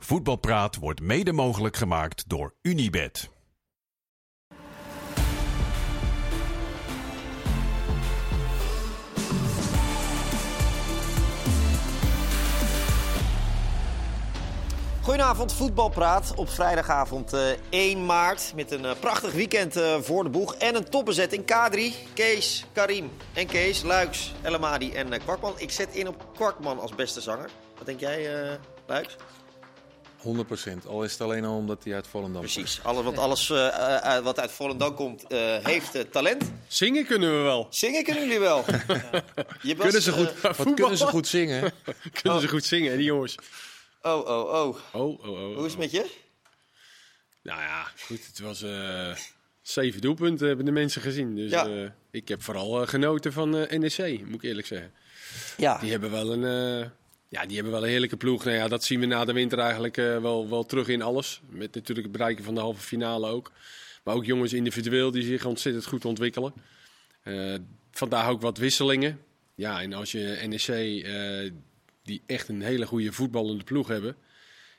Voetbalpraat wordt mede mogelijk gemaakt door Unibed. Goedenavond, voetbalpraat op vrijdagavond eh, 1 maart. Met een eh, prachtig weekend eh, voor de boeg. En een topbezetting. K3, Kees, Karim en Kees, Luiks, Elamadi en eh, Kwakman. Ik zet in op Kwakman als beste zanger. Wat denk jij, eh Luiks? 100%. Al is het alleen al omdat hij uit Volendam komt. Precies. Alles, want alles eh, eh, eh, wat uit Volendam komt, eh, heeft talent. Zingen kunnen we wel. Zingen kunnen jullie wel. Je was, Kunnen ze goed, wat kunnen ze goed zingen? Kunnen ze goed zingen, die jongens. oh, oh, oh. Oh, oh, oh. Hoe is het met je? Nou ja, goed. Het was eh, zeven doelpunten hebben de mensen gezien. Dus Ja. eh, ik heb vooral genoten van eh NEC, moet ik eerlijk zeggen. Ja. Die hebben wel een, eh, ja, die hebben wel een heerlijke ploeg. Nou ja, dat zien we na de winter eigenlijk eh, wel, wel terug in alles. Met natuurlijk het bereiken van de halve finale ook. Maar ook jongens individueel die zich ontzettend goed ontwikkelen. Eh, vandaag ook wat wisselingen. Ja, en als je NEC, eh, die echt een hele goede voetballende ploeg hebben.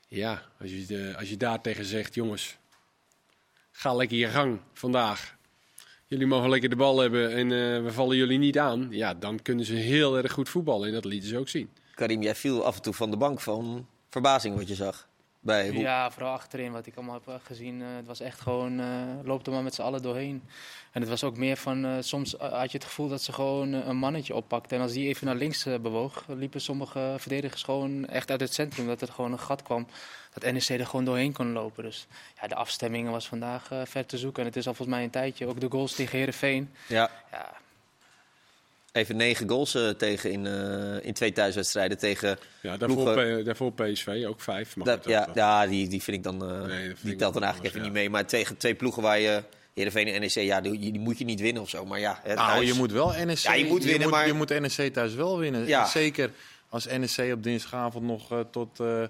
Ja, als je, de- als je daar tegen zegt, jongens, ga lekker je gang vandaag. Jullie mogen lekker de bal hebben en we vallen jullie niet aan. Ja, dan kunnen ze heel erg goed voetballen en dat lieten ze ook zien. Karim, jij viel af en toe van de bank van verbazing wat je zag. Bij hoe- Ja, vooral achterin wat ik allemaal heb eh, gezien. eh, het was echt gewoon, eh loop er maar met z'n allen doorheen. En het was ook meer van, soms had je het gevoel dat ze gewoon een mannetje oppakten. En als die even naar links bewoog, liepen sommige verdedigers gewoon echt uit het centrum. Dat er gewoon een gat kwam, dat NEC er gewoon doorheen kon lopen. Dus ja, de afstemming was vandaag ver te zoeken. En het is al volgens mij een tijdje. Ook de goals tegen Heerenveen. Ja, Ja, even negen goals eh, tegen in, eh, in twee thuiswedstrijden tegen... Ja, daarvoor, Ploegen- P- daarvoor PSV, ook vijf. Ja, ja die, die vind ik dan... eh, die ik telt dan eigenlijk anders, even ja. niet mee. Maar tegen twee ploegen waar je... Heerenveen en NEC, ja, die, die moet je niet winnen of zo. Maar ja, het Nou, huis- je moet wel NEC... Ja, je moet winnen, maar- Je moet NEC thuis wel winnen. Ja. Zeker als NEC op dinsdagavond nog eh, tot eh,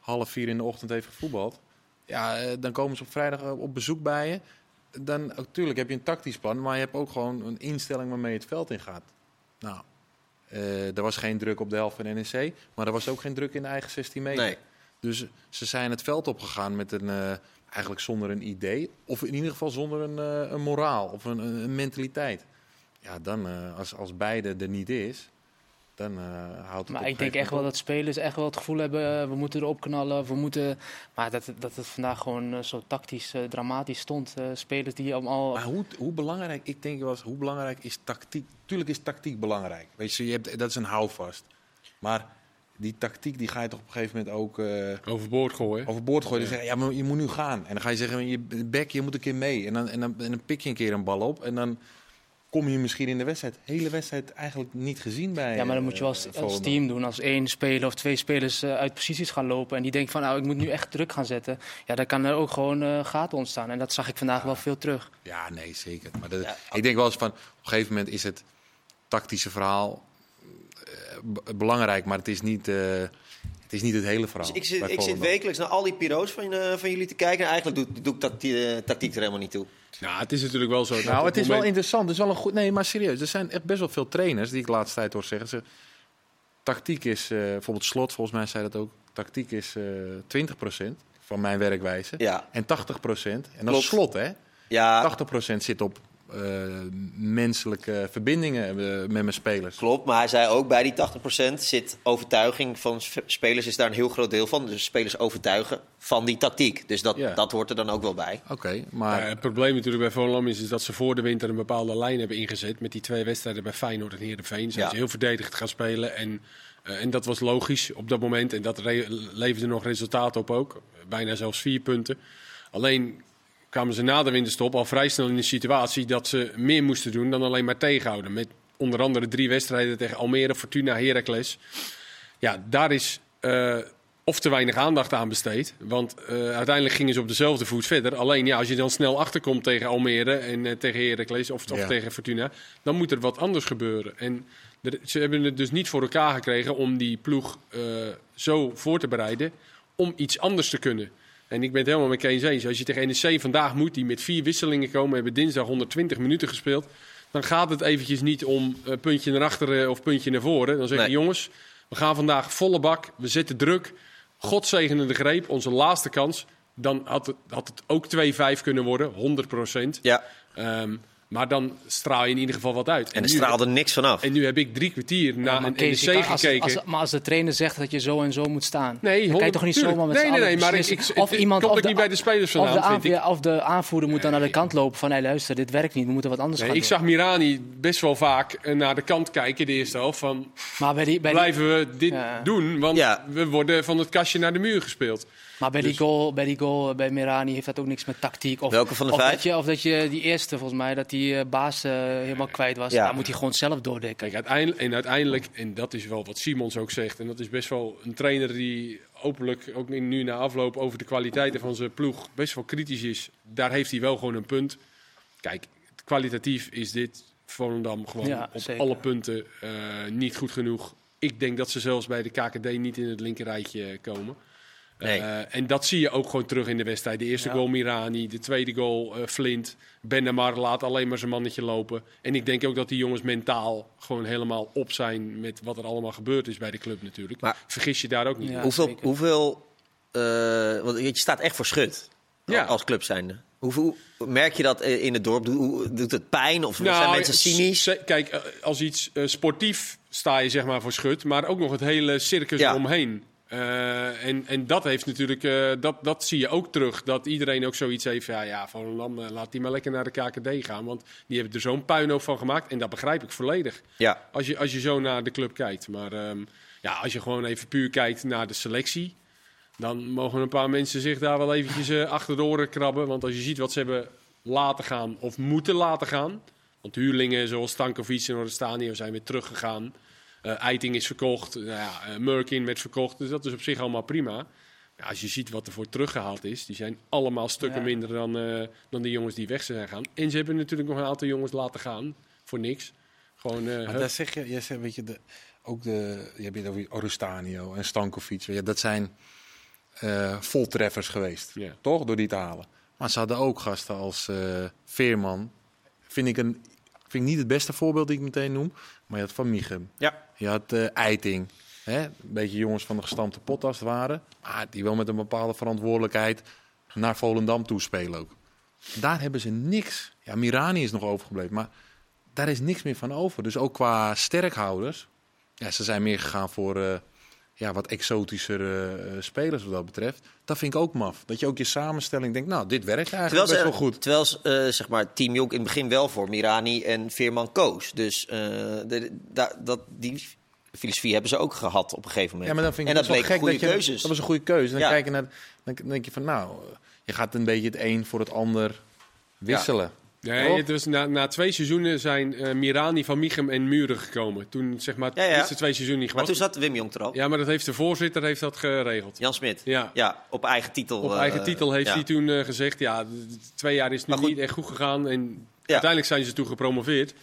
half vier in de ochtend heeft gevoetbald. Ja, dan komen ze op vrijdag op bezoek bij je. Dan, natuurlijk heb je een tactisch plan, maar je hebt ook gewoon een instelling waarmee je het veld in gaat. Nou, eh, er was geen druk op de helft van NEC, maar er was ook geen druk in de eigen 16 meter. Nee. Dus ze zijn het veld opgegaan met een, eh, eigenlijk zonder een idee. Of in ieder geval zonder een, eh, een moraal of een, een, mentaliteit. Ja, dan als, als beide er niet is, dan eh, houdt het Maar op ik denk echt wel dat spelers echt wel het gevoel hebben, eh, we moeten erop knallen, we moeten... Maar dat, het- dat het vandaag gewoon eh, zo tactisch, dramatisch stond. Eh, spelers die allemaal... Maar hoe, hoe belangrijk, ik denk wel eens, hoe belangrijk is tactiek? Tuurlijk is tactiek belangrijk. Weet je, je hebt, dat is een houvast. Maar die tactiek die ga je toch op een gegeven moment ook eh, Overboord gooien. overboord gooien. Zeggen, ja, maar je moet nu gaan. En dan ga je zeggen, je bek, je moet een keer mee. En dan, en, dan, en dan pik je een keer een bal op. En dan kom je misschien in de wedstrijd. De hele wedstrijd eigenlijk niet gezien bij Ja, maar dan moet je wel eh, als, team doen. Als één speler of twee spelers eh, uit posities gaan lopen en die denken van nou, ik moet nu echt druk gaan zetten. Ja, dan kan er ook gewoon eh, gaten ontstaan. En dat zag ik vandaag wel veel terug. Ja, nee, zeker. Maar dat, Ja. ik denk wel eens van, op een gegeven moment is het tactische verhaal eh, b- belangrijk, maar het is niet, eh, het, is niet het hele verhaal. Dus ik zit, ik zit wekelijks naar al die piro's van, eh, van jullie te kijken. En eigenlijk doe, doe ik dat, die, tactiek er helemaal niet toe. Nou, het is natuurlijk wel zo. Nou, het is wel interessant. Het is wel een goed. Nee, maar serieus. Er zijn echt best wel veel trainers die ik de laatste tijd hoor zeggen. Ze, tactiek is, eh, bijvoorbeeld Slot, volgens mij zei dat ook. Tactiek is eh 20% van mijn werkwijze. Ja, En 80%, en dat is Slot, hè? ja 80% zit op eh, menselijke verbindingen eh, met mijn spelers. klopt. Maar hij zei ook bij die 80% zit overtuiging van spelers is daar een heel groot deel van. Dus spelers overtuigen van die tactiek. Dus dat, Ja. dat hoort er dan ook wel bij. Oké, maar Ja, het probleem natuurlijk bij Volendam is, is dat ze voor de winter een bepaalde lijn hebben ingezet. Met die twee wedstrijden bij Feyenoord en Heerenveen. Zijn Ja. ze heel verdedigend gaan spelen. En, eh, en dat was logisch op dat moment. En dat re- leverde nog resultaat op ook. Bijna zelfs vier punten. Alleen kwamen ze na de winterstop al vrij snel in de situatie dat ze meer moesten doen dan alleen maar tegenhouden. Met onder andere drie wedstrijden tegen Almere, Fortuna, Heracles. Ja, daar is eh, of te weinig aandacht aan besteed. Want eh, uiteindelijk gingen ze op dezelfde voet verder. Alleen ja, als je dan snel achterkomt tegen Almere en eh, tegen Heracles of, of Ja. tegen Fortuna, dan moet er wat anders gebeuren. En er- ze hebben het dus niet voor elkaar gekregen om die ploeg zo voor te bereiden om iets anders te kunnen. En ik ben het helemaal met Kees eens. Als je tegen NEC vandaag moet, die met vier wisselingen komen, hebben dinsdag 120 minuten gespeeld. Dan gaat het eventjes niet om eh, puntje naar achteren of puntje naar voren. Dan zeg je, Nee. jongens, we gaan vandaag volle bak. We zetten druk. Godzegenende greep, onze laatste kans. Dan had het, had het ook 2-5 kunnen worden, 100 procent. Ja, Ehm, maar dan straal je in ieder geval wat uit. en er nu, straalde niks vanaf. en nu heb ik drie kwartier naar Maar een NEC als, gekeken. als, maar als de trainer zegt dat je zo en zo moet staan, Nee, dan kan je 100 toch niet tuurlijk. zomaar met nee, nee, nee, maar ik, ik, of iemand komt of de, niet bij de spelers of vandaan, de, ik. of de aanvoerder moet dan naar de kant lopen van, hey, luister, dit werkt niet, we moeten wat anders Nee, gaan ik doen. zag Mirani best wel vaak eh, naar de kant kijken de eerste helft. Van, Maar bij die, bij die, blijven we dit Ja. doen? Want Ja. we worden van het kastje naar de muur gespeeld. Maar bij, dus- die goal, bij die goal bij Mirani heeft dat ook niks met tactiek. Of, Welke van de of vijf? Dat je, of dat je die eerste, volgens mij, dat die eh, baas eh, helemaal kwijt was. Ja. Daar moet hij gewoon zelf doordekken. Kijk, uiteindelijk, en uiteindelijk, en dat is wel wat Simons ook zegt, en dat is best wel een trainer die openlijk, ook nu na afloop, over de kwaliteiten van zijn ploeg best wel kritisch is. Daar heeft hij wel gewoon een punt. Kijk, kwalitatief is dit Volendam gewoon Ja, op zeker. alle punten eh, niet goed genoeg. Ik denk dat ze zelfs bij de KKD niet in het linkerrijtje komen. Nee. Eh, en dat zie je ook gewoon terug in de wedstrijd. De eerste Ja. goal Mirani, de tweede goal eh, Flint. Benamar laat alleen maar zijn mannetje lopen. En ik denk ook dat die jongens mentaal gewoon helemaal op zijn met wat er allemaal gebeurd is bij de club natuurlijk. Maar- Vergis je daar ook niet Ja. hoeveel, zeker. hoeveel eh, want je staat echt voor schut Ja. als club zijnde. Hoeveel, merk je dat in het dorp? Doet het pijn of zijn mensen s- cynisch? Kijk, als iets eh, sportief sta je zeg maar voor schut, maar ook nog het hele circus Ja. eromheen. Eh, en, en dat heeft natuurlijk, eh, dat, dat zie je ook terug. Dat iedereen ook zoiets heeft. Ja, ja Volendam, eh, laat die maar lekker naar de KKD gaan. Want die hebben er zo'n puinhoop van gemaakt. En dat begrijp ik volledig. Ja, Als je, als je zo naar de club kijkt. Maar ehm, ja, als je gewoon even puur kijkt naar de selectie. Dan mogen een paar mensen zich daar wel eventjes achter de oren krabben. Want als je ziet wat ze hebben laten gaan of moeten laten gaan. Want huurlingen zoals Stankovic en Orestania zijn weer teruggegaan. Eh Eiting is verkocht. Nou ja, Murkin werd verkocht. Dus dat is op zich allemaal prima. Ja, als je ziet wat er voor teruggehaald is. Die zijn allemaal stukken Ja. minder dan, dan de jongens die weg zijn gaan. En ze hebben natuurlijk nog een aantal jongens laten gaan. Voor niks. Gewoon, eh, Maar hup. daar zeg je, je zegt, weet je, de, ook de, je hebt het over Orustanio en Stankovic. je, dat zijn voltreffers geweest, Ja. toch? Door die te halen. Maar ze hadden ook gasten als Veerman. Vind ik, een, vind ik niet het beste voorbeeld die ik meteen noem. Maar je had Van Michem. ja. Je had eh, Eiting. Hè? Een beetje jongens van de gestampte potas waren. Maar die wel met een bepaalde verantwoordelijkheid naar Volendam toespelen ook. Daar hebben ze niks. Ja, Mirani is nog overgebleven. Maar daar is niks meer van over. Dus ook qua sterkhouders. Ja, ze zijn meer gegaan voor eh, ja, wat exotischere eh, spelers wat dat betreft. Dat vind ik ook maf. Dat je ook je samenstelling denkt, nou, dit werkt eigenlijk Terwijl, best ze, wel goed. terwijl ze, eh, zeg maar, Team Jonk in het begin wel voor Mirani en Veerman koos. Dus eh, de, da- dat, die filosofie hebben ze ook gehad op een gegeven moment. Ja, maar dan vind ik en dat best bleek gek goede dat je, keuzes. Dat was een goede keuze. Dan, Ja. kijk je naar, dan denk je van, nou, je gaat een beetje het een voor het ander wisselen. Nee, Toch? het was na, na twee seizoenen zijn eh, Mirani, Van Michem en Muren gekomen. Toen zeg maar Ja, ja. de eerste twee seizoenen niet maar toen zat Wim Jong er al. Ja, maar dat heeft de voorzitter heeft dat geregeld. Jan Smit. Ja. Ja, op eigen titel. Op eh, eigen titel heeft hij toen eh, gezegd, ja, twee jaar is het nu niet echt goed gegaan. En uiteindelijk zijn ze toen gepromoveerd.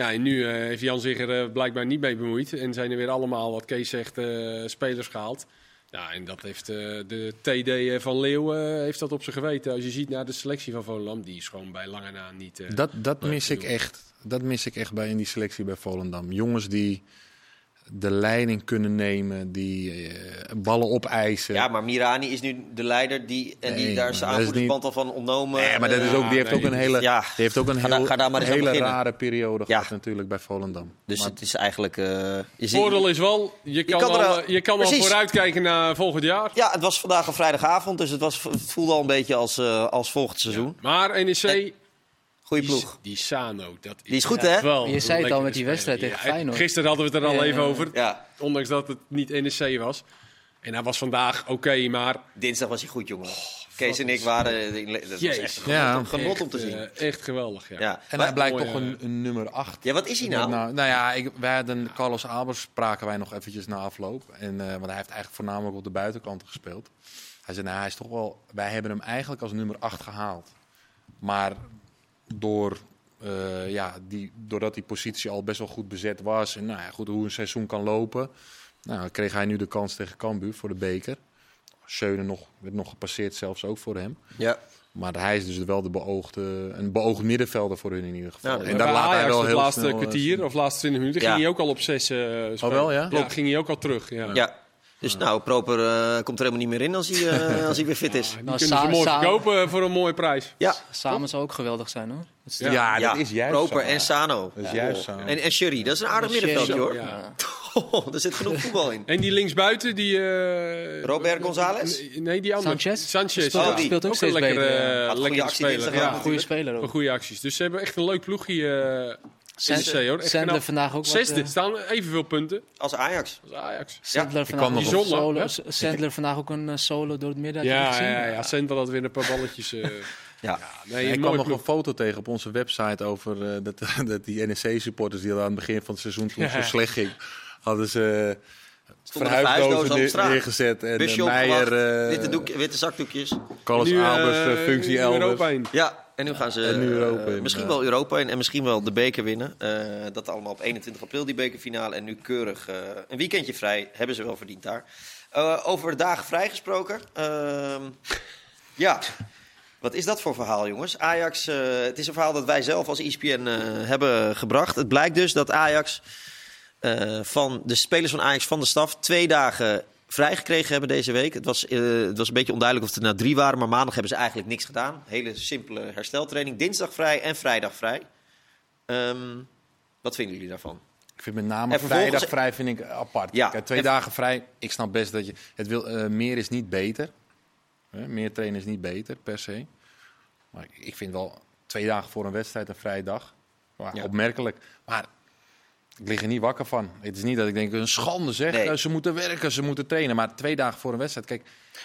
Ja, en nu eh, heeft Jan zich er eh, blijkbaar niet mee bemoeid. En zijn er weer allemaal, wat Kees zegt, eh, spelers gehaald. Ja, en dat heeft eh, de TD van Leeuwen heeft dat op zijn geweten. Als je ziet naar de selectie van Volendam, die is gewoon bij lange na niet... eh, Dat, dat, mis ik echt. Dat mis ik echt bij in die selectie bij Volendam. Jongens die de leiding kunnen nemen, die eh, ballen opeisen. Ja, maar Mirani is nu de leider die, en die, daar is aanvoerdersband al van ontnomen. Nee, maar dat is ook, die heeft ook een die- hele, ja. die heeft ook een heel, ga daar maar eens aan hele rare periode Ja. gehad natuurlijk bij Volendam. Dus Maar het is eigenlijk... eh, je ziet- Voordeel is wel, je kan, kan er al, al- eh, je kan al vooruitkijken naar volgend jaar. Ja, het was vandaag een vrijdagavond, dus het, was, het voelde al een beetje als, eh, als volgend seizoen. Maar NEC, Goeie die, ploeg. die Sano, dat is Die is goed, hè? wel Je zei het al met die wedstrijd tegen Feyenoord. Gisteren hadden we het er al Ja, even over, Ja, ondanks dat het niet NEC was. En hij was vandaag oké, maar dinsdag was hij goed, jongen. Kees en ik waren... Dat was Jezus. echt Ja. een genot om te zien. eh, echt geweldig. Ja. Ja. en Maar- hij blijkt mooi, toch eh, een, een nummer 8. ja, wat is hij nou? Nou, nou ja, ik, wij hadden Carlos Albers spraken wij nog eventjes na afloop. En, eh, want hij heeft eigenlijk voornamelijk op de buitenkant gespeeld. Hij zei, nou, hij is toch wel... Wij hebben hem eigenlijk als nummer 8 gehaald. Maar door, eh, ja, die, doordat die positie al best wel goed bezet was... en nou ja, goed, hoe een seizoen kan lopen... Nou, kreeg hij nu de kans tegen Cambuur voor de beker. Schöne nog, werd nog gepasseerd zelfs ook voor hem. Ja. Maar hij is dus wel de beoogde, een beoogd middenvelder voor hun in ieder geval. Ja, en daar laat hij wel het heel laatste snel, eh, kwartier of laatste 20 minuten Ja. ging hij ook al op 6 spelen. wel, ja? Klopt, ging hij ook al terug. Ja. Ja. Dus nou, Proper eh, komt er helemaal niet meer in als hij, eh, als hij weer fit is. Die Nou, kunnen ze mooi Sa- verkopen voor een mooie prijs. Ja, Samen zou ook geweldig zijn hoor. Dat Ja. Ja, dat is juist Proper en Sano. Dat is juist zo. En, en Sherry, dat is een aardig middenveldje hoor. Ja. Oh, er zit genoeg voetbal in. En die linksbuiten, die... eh, Robert González? Nee, die andere. Sanchez? Sanchez. Speelt- Oh, die. speelt ook een steeds lekkere, beter, ja. eh, Had goede lekkere actie speler. Ja, goede ook. goede acties. Dus ze hebben echt een leuk ploegje knap. vandaag ook wat, Zesde. eh, staan evenveel punten Als Ajax. als Ajax. Sandler vandaag, ook solo? Sandler vandaag ook een eh, solo door het midden. Ja, gezien? ja, ja. Sandler had weer een paar balletjes. eh Ja. nee, ik kwam nog een foto tegen op onze website over eh, dat, dat die NEC-supporters die al aan het begin van het seizoen toen het zo Ja. slecht ging, hadden ze de verhuisdozen neer- neergezet en uh, Meijer, eh, witte, doek, witte zakdoekjes. Carlos Albers, functie nu Europa elders. in. Ja, en nu gaan ze En nu eh, Europa misschien inderdaad. wel Europa in en misschien wel de beker winnen. Eh, dat allemaal op 21 april, die bekerfinale. En nu keurig eh, een weekendje vrij. Hebben ze wel verdiend daar. Eh, over dagen vrij gesproken. Ehm, ja, wat is dat voor verhaal, jongens? Ajax, eh, het is een verhaal dat wij zelf als ESPN eh, hebben gebracht. Het blijkt dus dat Ajax eh, van de spelers van Ajax van de staf twee dagen vrijgekregen hebben deze week. Het was, eh, het was een beetje onduidelijk of het er nou drie waren, maar maandag hebben ze eigenlijk niks gedaan. Hele simpele hersteltraining. Dinsdag vrij en vrijdag vrij. Ehm, wat vinden jullie daarvan? Ik vind met name vervolgens- vrijdag vrij vind ik apart. Ja. Kijk, twee En- dagen vrij, ik snap best dat je... Het wil, eh, meer is niet beter. Hè, meer trainen is niet beter, per se. Maar ik- vind wel twee dagen voor een wedstrijd een vrije dag. Ja. Opmerkelijk. Maar ik lig er niet wakker van. Het is niet dat ik denk, een schande zeg. Nee. eh, Ze moeten werken, ze moeten trainen. Maar twee dagen voor een wedstrijd. Kijk,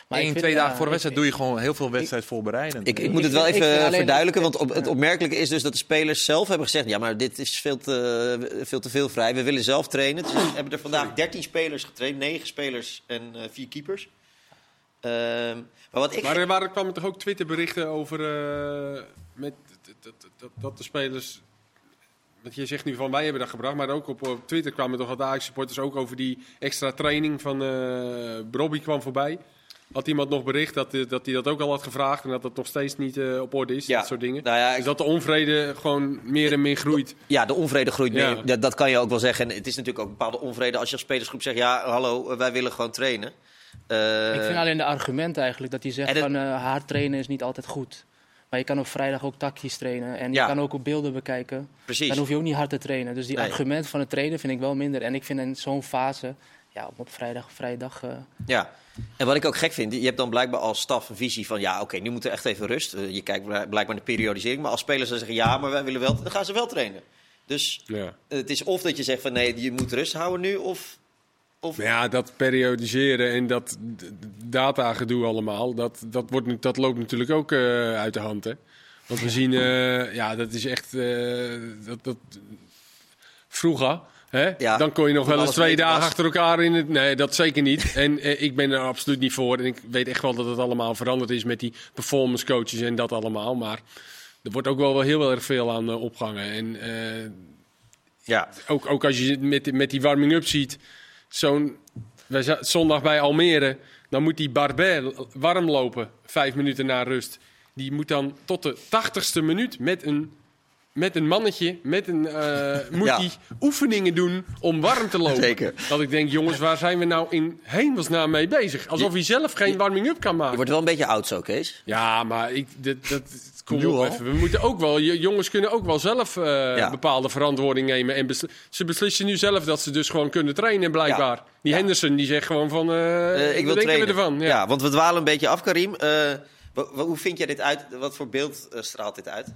Maar één, vind, twee dagen voor een ik- wedstrijd doe je gewoon heel veel wedstrijd voorbereidend. Ik, ik Eh, moet het wel even alleen- verduidelijken, want op, het opmerkelijke is dus dat de spelers zelf hebben gezegd... ja, maar dit is veel te, veel te veel vrij, we willen zelf trainen. Dus we hebben er vandaag 13 spelers getraind, 9 spelers en eh 4 keepers. Ehm, maar wat ik... Maar er waren, kwamen toch ook Twitterberichten over eh, met, dat, dat, dat, dat de spelers. Want je zegt nu van wij hebben dat gebracht, maar ook op, op Twitter kwamen toch wat Ajax-supporters ook over die extra training van eh Robbie kwam voorbij. Had iemand nog bericht dat, eh, dat hij dat ook al had gevraagd en dat dat nog steeds niet eh, op orde is, Ja. dat soort dingen. Nou ja, ik- Dus dat de onvrede gewoon meer en meer groeit. Ja, de onvrede groeit Ja. mee. Dat, dat kan je ook wel zeggen. En het is natuurlijk ook een bepaalde onvrede als je als spelersgroep zegt... ja, hallo, wij willen gewoon trainen. Eh, Ik vind alleen de argument eigenlijk dat hij zegt van hard trainen is niet altijd goed. Maar je kan op vrijdag ook tactisch trainen en je Ja. kan ook op beelden bekijken. Precies. Dan hoef je ook niet hard te trainen. Dus die Nee. argument van het trainen vind ik wel minder. En ik vind in zo'n fase, ja, op vrijdag, vrijdag. eh, Ja, en wat ik ook gek vind, je hebt dan blijkbaar als staf een visie van... ja, oké, nu moet er echt even rust. Eh, je kijkt bl- blijkbaar naar de periodisering. Maar als spelers dan zeggen, ja, maar wij willen wel... dan gaan ze wel trainen. Dus Ja. het is of dat je zegt van nee, je moet rust houden nu... of, of Maar ja, dat periodiseren en dat datagedoe allemaal, dat, dat, wordt, dat loopt natuurlijk ook eh, uit de hand. Hè? Want we zien, eh, ja, dat is echt. eh, dat, dat, vroeger, hè? Ja, dan kon je nog wel eens twee dagen was. achter elkaar in het. Nee, dat zeker niet. en eh, ik ben er absoluut niet voor. En ik weet echt wel dat het allemaal veranderd is met die performance coaches en dat allemaal. Maar er wordt ook wel, wel heel erg veel aan opgehangen. En ja, ook, ook als je met, met die warming-up ziet, zo'n wij zondag bij Almere, dan moet die Barber warm lopen, vijf minuten na rust. Die moet dan tot de tachtigste minuut met een, met een mannetje, met een, eh, moet Ja. die oefeningen doen om warm te lopen. Zeker. Dat ik denk, jongens, waar zijn we nou in hemelsnaam mee bezig? Alsof hij zelf geen warming-up kan je maken. wordt wel een beetje oud zo, Kees. Ja, maar ik, dat, kom Nu op al? even. We moeten ook wel, jongens kunnen ook wel zelf eh, Ja. bepaalde verantwoording nemen. En besli- ze beslissen nu zelf dat ze dus gewoon kunnen trainen, blijkbaar. Die Ja. Henderson die zegt gewoon van, eh Eh, ik wil trainen. we ervan? Ja. Ja. want we dwalen een beetje af, Karim. Eh, hoe vind jij dit uit? Wat voor beeld straalt dit uit?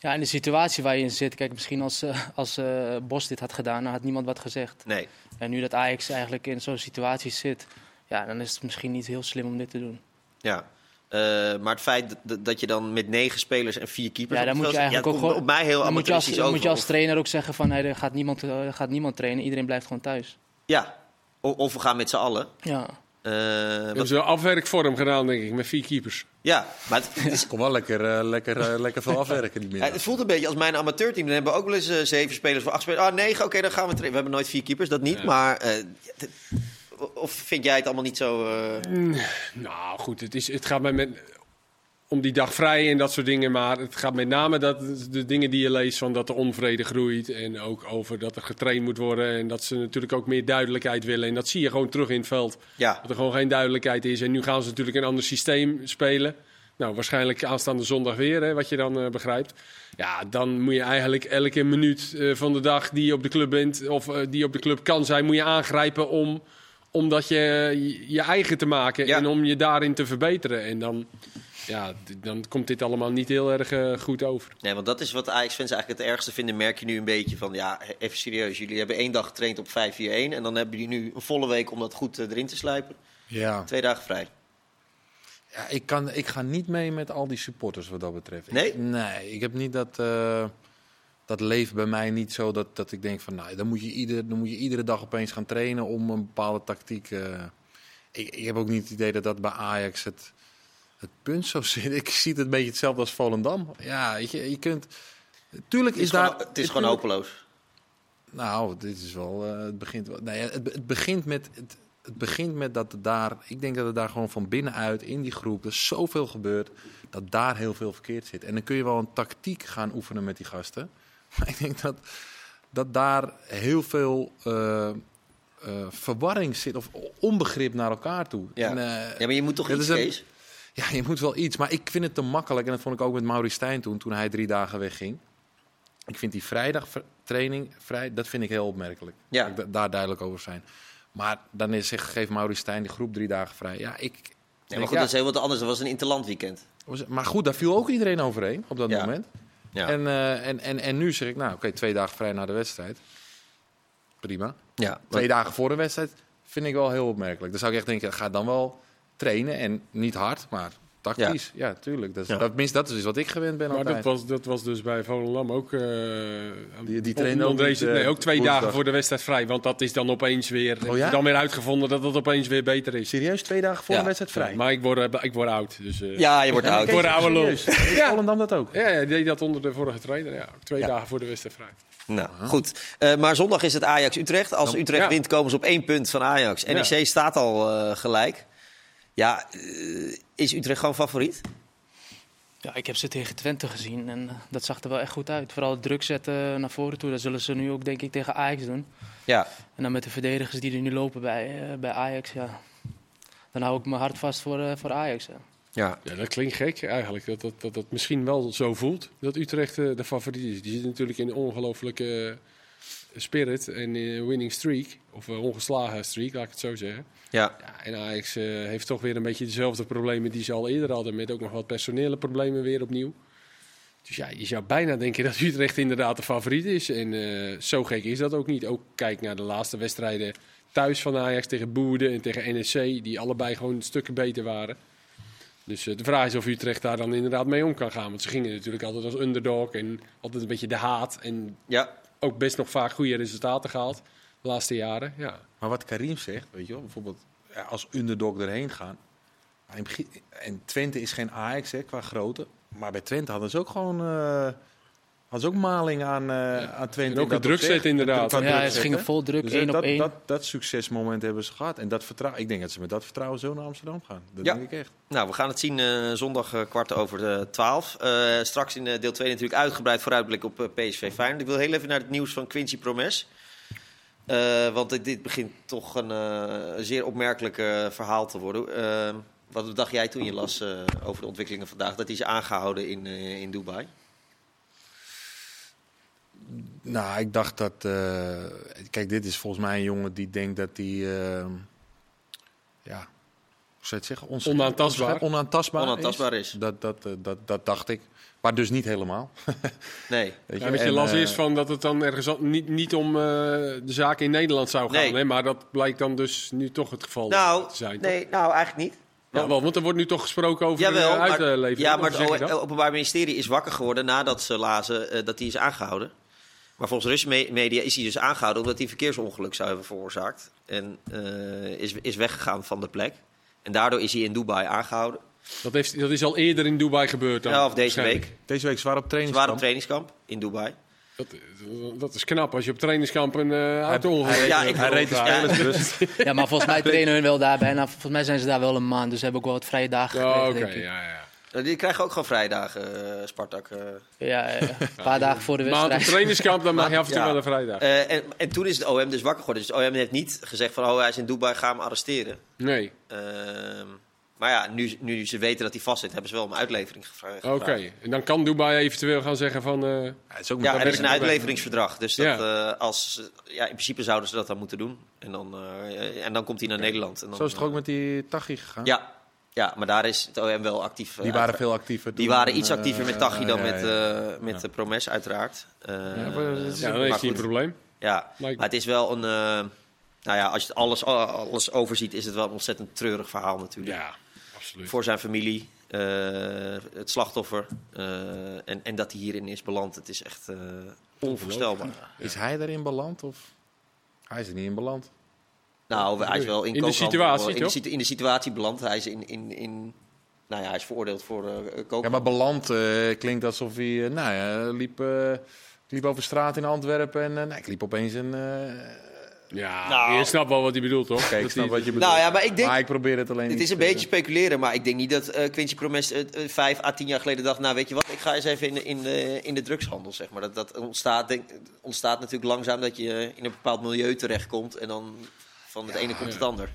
ja, in de situatie waar je in zit. Kijk, misschien als, als eh, Bos dit had gedaan, dan had niemand wat gezegd. Nee. En nu dat Ajax eigenlijk in zo'n situatie zit, ja, dan is het misschien niet heel slim om dit te doen. Ja. Eh, maar het feit dat, dat je dan met negen spelers en vier keepers... Ja, dan moet je eigenlijk ook gewoon. op mij heel dan moet je als, moet je als trainer ook zeggen van, hey, er gaat niemand, er gaat niemand trainen, iedereen blijft gewoon thuis. Ja, O- of we gaan met z'n allen. Ja. Eh, Hebben ze een afwerkvorm gedaan, denk ik, met vier keepers. ja, maar het, het is, Kom wel lekker, eh, lekker, eh, lekker veel afwerken die ja, middag. het voelt een beetje als mijn amateurteam. Dan hebben we ook wel eens eh, zeven spelers voor acht spelers. Ah, negen, oké, dan gaan we trainen. We hebben nooit vier keepers, dat niet. Ja. Maar, eh, of vind jij het allemaal niet zo... eh, Nou goed, het, is, het gaat mij met... om die dag vrij en dat soort dingen. Maar het gaat met name dat de dingen die je leest van dat de onvrede groeit. En ook over dat er getraind moet worden. En dat ze natuurlijk ook meer duidelijkheid willen. En dat zie je gewoon terug in het veld. Ja, Dat er gewoon geen duidelijkheid is. En nu gaan ze natuurlijk een ander systeem spelen. Nou, waarschijnlijk aanstaande zondag weer, hè, wat je dan eh, begrijpt. Ja, dan moet je eigenlijk elke minuut eh, van de dag die je op de club bent, of die op de club kan zijn, moet je aangrijpen om, om dat je, je, eigen te maken Ja. en om je daarin te verbeteren. En dan, ja, dan komt dit allemaal niet heel erg eh, goed over. nee, want dat is wat Ajax-fans eigenlijk het ergste vinden. Merk je nu een beetje van, ja, even serieus. Jullie hebben één dag getraind op 5-4-1. En dan hebben jullie nu een volle week om dat goed eh, erin te slijpen. Ja. Twee dagen vrij. Ja, ik, kan, ik ga niet mee met al die supporters wat dat betreft. Nee? Ik, nee, ik heb niet dat... eh, dat leeft bij mij niet zo dat, dat ik denk van... Nou, dan, moet je ieder, dan moet je iedere dag opeens gaan trainen om een bepaalde tactiek... eh. ik, ik heb ook niet het idee dat dat bij Ajax het, het punt zo zit. Ik zie het een beetje hetzelfde als Volendam. Ja, weet je, je kunt... Tuurlijk Het is, is, daar... gewoon, het is gewoon hopeloos. Nou, dit is wel. eh, het begint. wel- Nee, het, het begint met. Het, het begint met dat er daar. Ik denk dat er daar gewoon van binnenuit in die groep. er zoveel gebeurt. dat daar heel veel verkeerd zit. En dan kun je wel een tactiek gaan oefenen met die gasten. Maar ik denk dat. dat daar heel veel. eh, eh, verwarring zit. of onbegrip naar elkaar toe. Ja. En, eh, Ja, maar je moet toch iets, een- ja, je moet wel iets. Maar ik vind het te makkelijk. En dat vond ik ook met Maurice Stijn toen, toen hij drie dagen wegging. Ik vind die vrijdag ver- training, vrij, dat vind ik heel opmerkelijk. Ja. Ik da- daar duidelijk over zijn. Maar dan is, zeg, geeft Maurice Stijn de groep drie dagen vrij. Ja, ik... Nee, maar goed, ja, dat is heel wat anders. Dat was een interland weekend. Maar goed, daar viel ook iedereen overheen op dat Ja. moment. Ja. En, eh, en, en, en nu zeg ik, nou oké, twee dagen vrij na de wedstrijd. Prima. ja. Twee dagen voor de wedstrijd vind ik wel heel opmerkelijk. Dan zou ik echt denken, ga dan wel trainen. En niet hard, maar tactisch. Ja, tuurlijk. Dat is, Ja. dat, minst, dat is wat ik gewend ben Maar altijd. dat was, dat was dus bij Volendam ook. eh Die- die trainen ook deze- eh, nee, ook twee woensdag. dagen voor de wedstrijd vrij. Want dat is dan opeens weer. heb Oh ja? dan weer uitgevonden dat het opeens weer beter is. Serieus, twee dagen voor Ja. de wedstrijd vrij? Maar ik word, eh, ik word oud. Dus, eh, Ja, je wordt Ja, oud. Voor de oude lul. Ja. Volendam dat ook? Ja, ja, die deed dat onder de vorige trainer. Ja, twee Ja. dagen voor de wedstrijd vrij. Nou, goed. Eh, maar zondag is het Ajax-Utrecht. Als Utrecht ja. wint, komen ze op één punt van Ajax. NEC staat al eh, gelijk. Ja, eh, is Utrecht gewoon favoriet? Ja, ik heb ze tegen Twente gezien en eh, dat zag er wel echt goed uit. Vooral het druk zetten naar voren toe, dat zullen ze nu ook denk ik tegen Ajax doen. Ja. En dan met de verdedigers die er nu lopen bij, eh, bij Ajax, ja. Dan hou ik mijn hart vast voor, eh, voor Ajax. Ja. Ja. Ja, dat klinkt gek eigenlijk. Dat dat, dat, dat misschien wel zo voelt. Dat Utrecht de favoriet is. Die zit natuurlijk in eh, spirit en eh, winning streak. Of eh, ongeslagen streak, laat ik het zo zeggen. Ja. Ja, en Ajax eh, heeft toch weer een beetje dezelfde problemen die ze al eerder hadden. Met ook nog wat personele problemen weer opnieuw. Dus ja, je zou bijna denken dat Utrecht inderdaad de favoriet is. En zo gek is dat ook niet. Ook kijk naar de laatste wedstrijden thuis van Ajax tegen Boerde en tegen NEC. Die allebei gewoon stukken beter waren. Dus de vraag is of Utrecht daar dan inderdaad mee om kan gaan. Want ze gingen natuurlijk altijd als underdog en altijd een beetje de haat. En Ja. Ook best nog vaak goede resultaten gehaald de laatste jaren. Ja. Maar wat Karim zegt, weet je wel, bijvoorbeeld als underdog erheen gaan. En Twente is geen Ajax hè, qua grootte. Maar bij Twente hadden ze ook gewoon ze ook maling aan, eh aan Twente. En ook een druk opzicht. zetten inderdaad. Ja, druk ze gingen vol druk, Dus, één eh, op dat, één. Dat, dat succesmoment hebben ze gehad. En dat vertrouwen, ik denk dat ze met dat vertrouwen zo naar Amsterdam gaan. Dat Ja. denk ik echt. Nou, we gaan het zien eh, zondag eh, kwart over de twaalf. Eh, straks in eh, deel 2 natuurlijk uitgebreid vooruitblik op PSV Feyenoord. Ik wil heel even naar het nieuws van Quincy Promes. Eh, want dit, dit begint toch een eh, zeer opmerkelijk verhaal te worden. Wat dacht jij toen je las eh, over de ontwikkelingen vandaag? Dat hij is aangehouden in, eh, in Dubai. Nou, ik dacht dat. eh, kijk, dit is volgens mij een jongen die denkt dat hij. eh, ja. Hoe zou je het zeggen? Ons- Onaantastbaar. Onaantastbaar, Onaantastbaar is. Dat, dat, eh, dat, dat dacht ik. Maar dus niet helemaal. Nee. Weet Ja, weet je, En, las eh, eerst van dat het dan ergens niet, niet om eh, de zaak in Nederland zou gaan. Nee. Hè? Maar dat blijkt dan dus nu toch het geval Nou, te zijn. nee, nou eigenlijk niet. Ja, wel, want er wordt nu toch gesproken over Jawel, uh, maar, uitlevering. ja, maar je het Openbaar Ministerie is wakker geworden nadat ze lazen dat hij is aangehouden. Maar volgens Russische me- media is hij dus aangehouden omdat hij een verkeersongeluk zou hebben veroorzaakt. En eh, is, is weggegaan van de plek. En daardoor is hij in Dubai aangehouden. Dat, heeft, dat is al eerder in Dubai gebeurd. Dan, Ja, of deze week. Deze week zwaar op Ze training. waren op trainingskamp in Dubai. Dat, dat is knap als je op trainingskamp een uh, auto-ongeluk Ja, hebt. ik- Hij reed de Ja. spelers dus. Ja, maar volgens mij trainen hun wel daar bijna. Volgens mij zijn ze daar wel een maand, dus hebben ook wel wat vrije dagen Oh, gekregen, Oké, denk ik. ja, ja. Die krijgen ook gewoon vrijdagen, eh, Spartak. eh. Ja, een paar dagen voor de Maand op wedstrijd. trainingskamp, dan mag je af en toe Ja. wel een vrijdag. Eh, en, en toen is het OM dus wakker geworden. Dus het OM heeft niet gezegd van, oh, hij is in Dubai, ga hem arresteren. Nee, Ehm, maar ja, nu, nu ze weten dat hij vast zit, hebben ze wel om uitlevering gevraagd. oké. En dan kan Dubai eventueel gaan zeggen van... eh, Ja, het is ook Ja, er is een uitleveringsverdrag. Dus dat, Ja. eh, als, ja, in principe zouden ze dat dan moeten doen. En dan, eh, en dan komt hij naar Nederland. En dan, Zo is het toch ook met die Tachi gegaan? Ja, ja, maar daar is het OM wel actief. eh, Die waren uiteraard. veel actiever. Die waren iets eh, actiever met Tachi dan ja, met, ja. eh, met de Promes, uiteraard. Eh, Ja, dat is- ja, dan maar heeft hij een goed. probleem. ja, maar het is wel een... eh, nou ja, als je het alles, alles overziet, is het wel een ontzettend treurig verhaal natuurlijk. Ja, absoluut. Voor zijn familie, eh, het slachtoffer eh, en, en dat hij hierin is beland. Het is echt eh, onvoorstelbaar. Is hij daarin beland? Of? Hij is er niet in beland. Nou, hij is wel in, In de situatie, in de, toch? situ- in de situatie beland. Hij is in, in, in nou ja, hij is veroordeeld voor eh kook. Ja, maar beland eh, klinkt alsof hij... eh, nou ja, liep, eh, liep over straat in Antwerpen en eh, nou, ik liep opeens een... eh, Ja, Nou. je snapt wel wat hij bedoelt, toch? Kijk, ik snap hij- wat je bedoelt. Nou ja, maar ik denk- Maar ik probeer het alleen Het is een te- beetje speculeren, maar ik denk niet dat eh Quincy Promes vijf à tien jaar geleden dacht... nou, weet je wat, ik ga eens even in de, in de, in de drugshandel, zeg maar. Dat, dat ontstaat, denk, ontstaat natuurlijk langzaam dat je in een bepaald milieu terechtkomt... en dan van het ene komt het ander.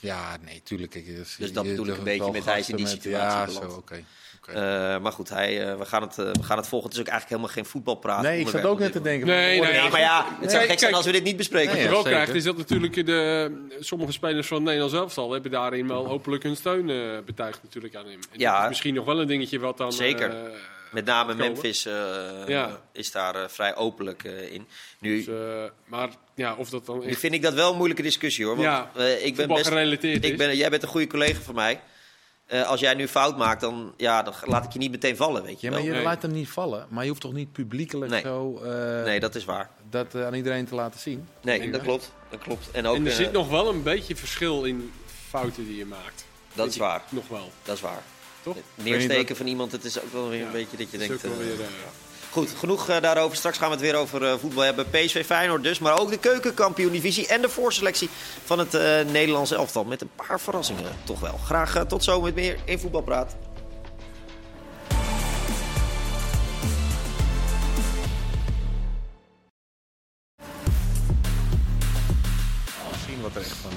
Ja, nee, tuurlijk. Ik, Dus dat bedoel ik een beetje met hij is in die situatie Ja, beland. zo, oké. oké. Eh, maar goed, hij, eh, we, gaan het, eh, we gaan het volgen. Het is ook eigenlijk helemaal geen voetbalpraat. nee, ik zat ook net te denken... Nee, nee, Nee, maar ja, het zou Nee, gek zijn als we dit niet bespreken. Nee, Wat je ja, wel krijgt is dat natuurlijk de, sommige spelers van het Nederlands elftal hebben daarin wel openlijk hun steun eh, betuigd natuurlijk aan hem. En Ja. misschien nog wel een dingetje wat dan... Zeker. Met name komen. Memphis eh, Ja. is daar eh, vrij openlijk eh, in. Nu dus, eh, maar ja, of dat dan nu echt vind ik dat wel een moeilijke discussie hoor. Want, Ja, eh, ik ben best, gerelateerd ik is. ben, jij bent een goede collega van mij. Eh, als jij nu fout maakt, dan, ja, dan laat ik je niet meteen vallen, weet je Ja, maar je Nee. laat hem niet vallen. Maar je hoeft toch niet publiekelijk Nee. zo eh, Nee, dat is waar. dat aan iedereen te laten zien? Nee, dat klopt. Dat klopt. En ook, en er zit nog wel een beetje verschil in fouten die je maakt. dat is waar. Nog wel, Dat is waar. Toch? Het neersteken van iemand, het is ook wel weer een beetje dat je denkt... eh, weer, eh, Goed, genoeg eh, daarover. Straks gaan we het weer over voetbal hebben. PSV Feyenoord dus, maar ook de keukenkampioen-divisie en de voorselectie van het eh Nederlandse elftal. Met een paar verrassingen toch wel. Graag tot zo met meer in Voetbalpraat. Zien wat er echt van...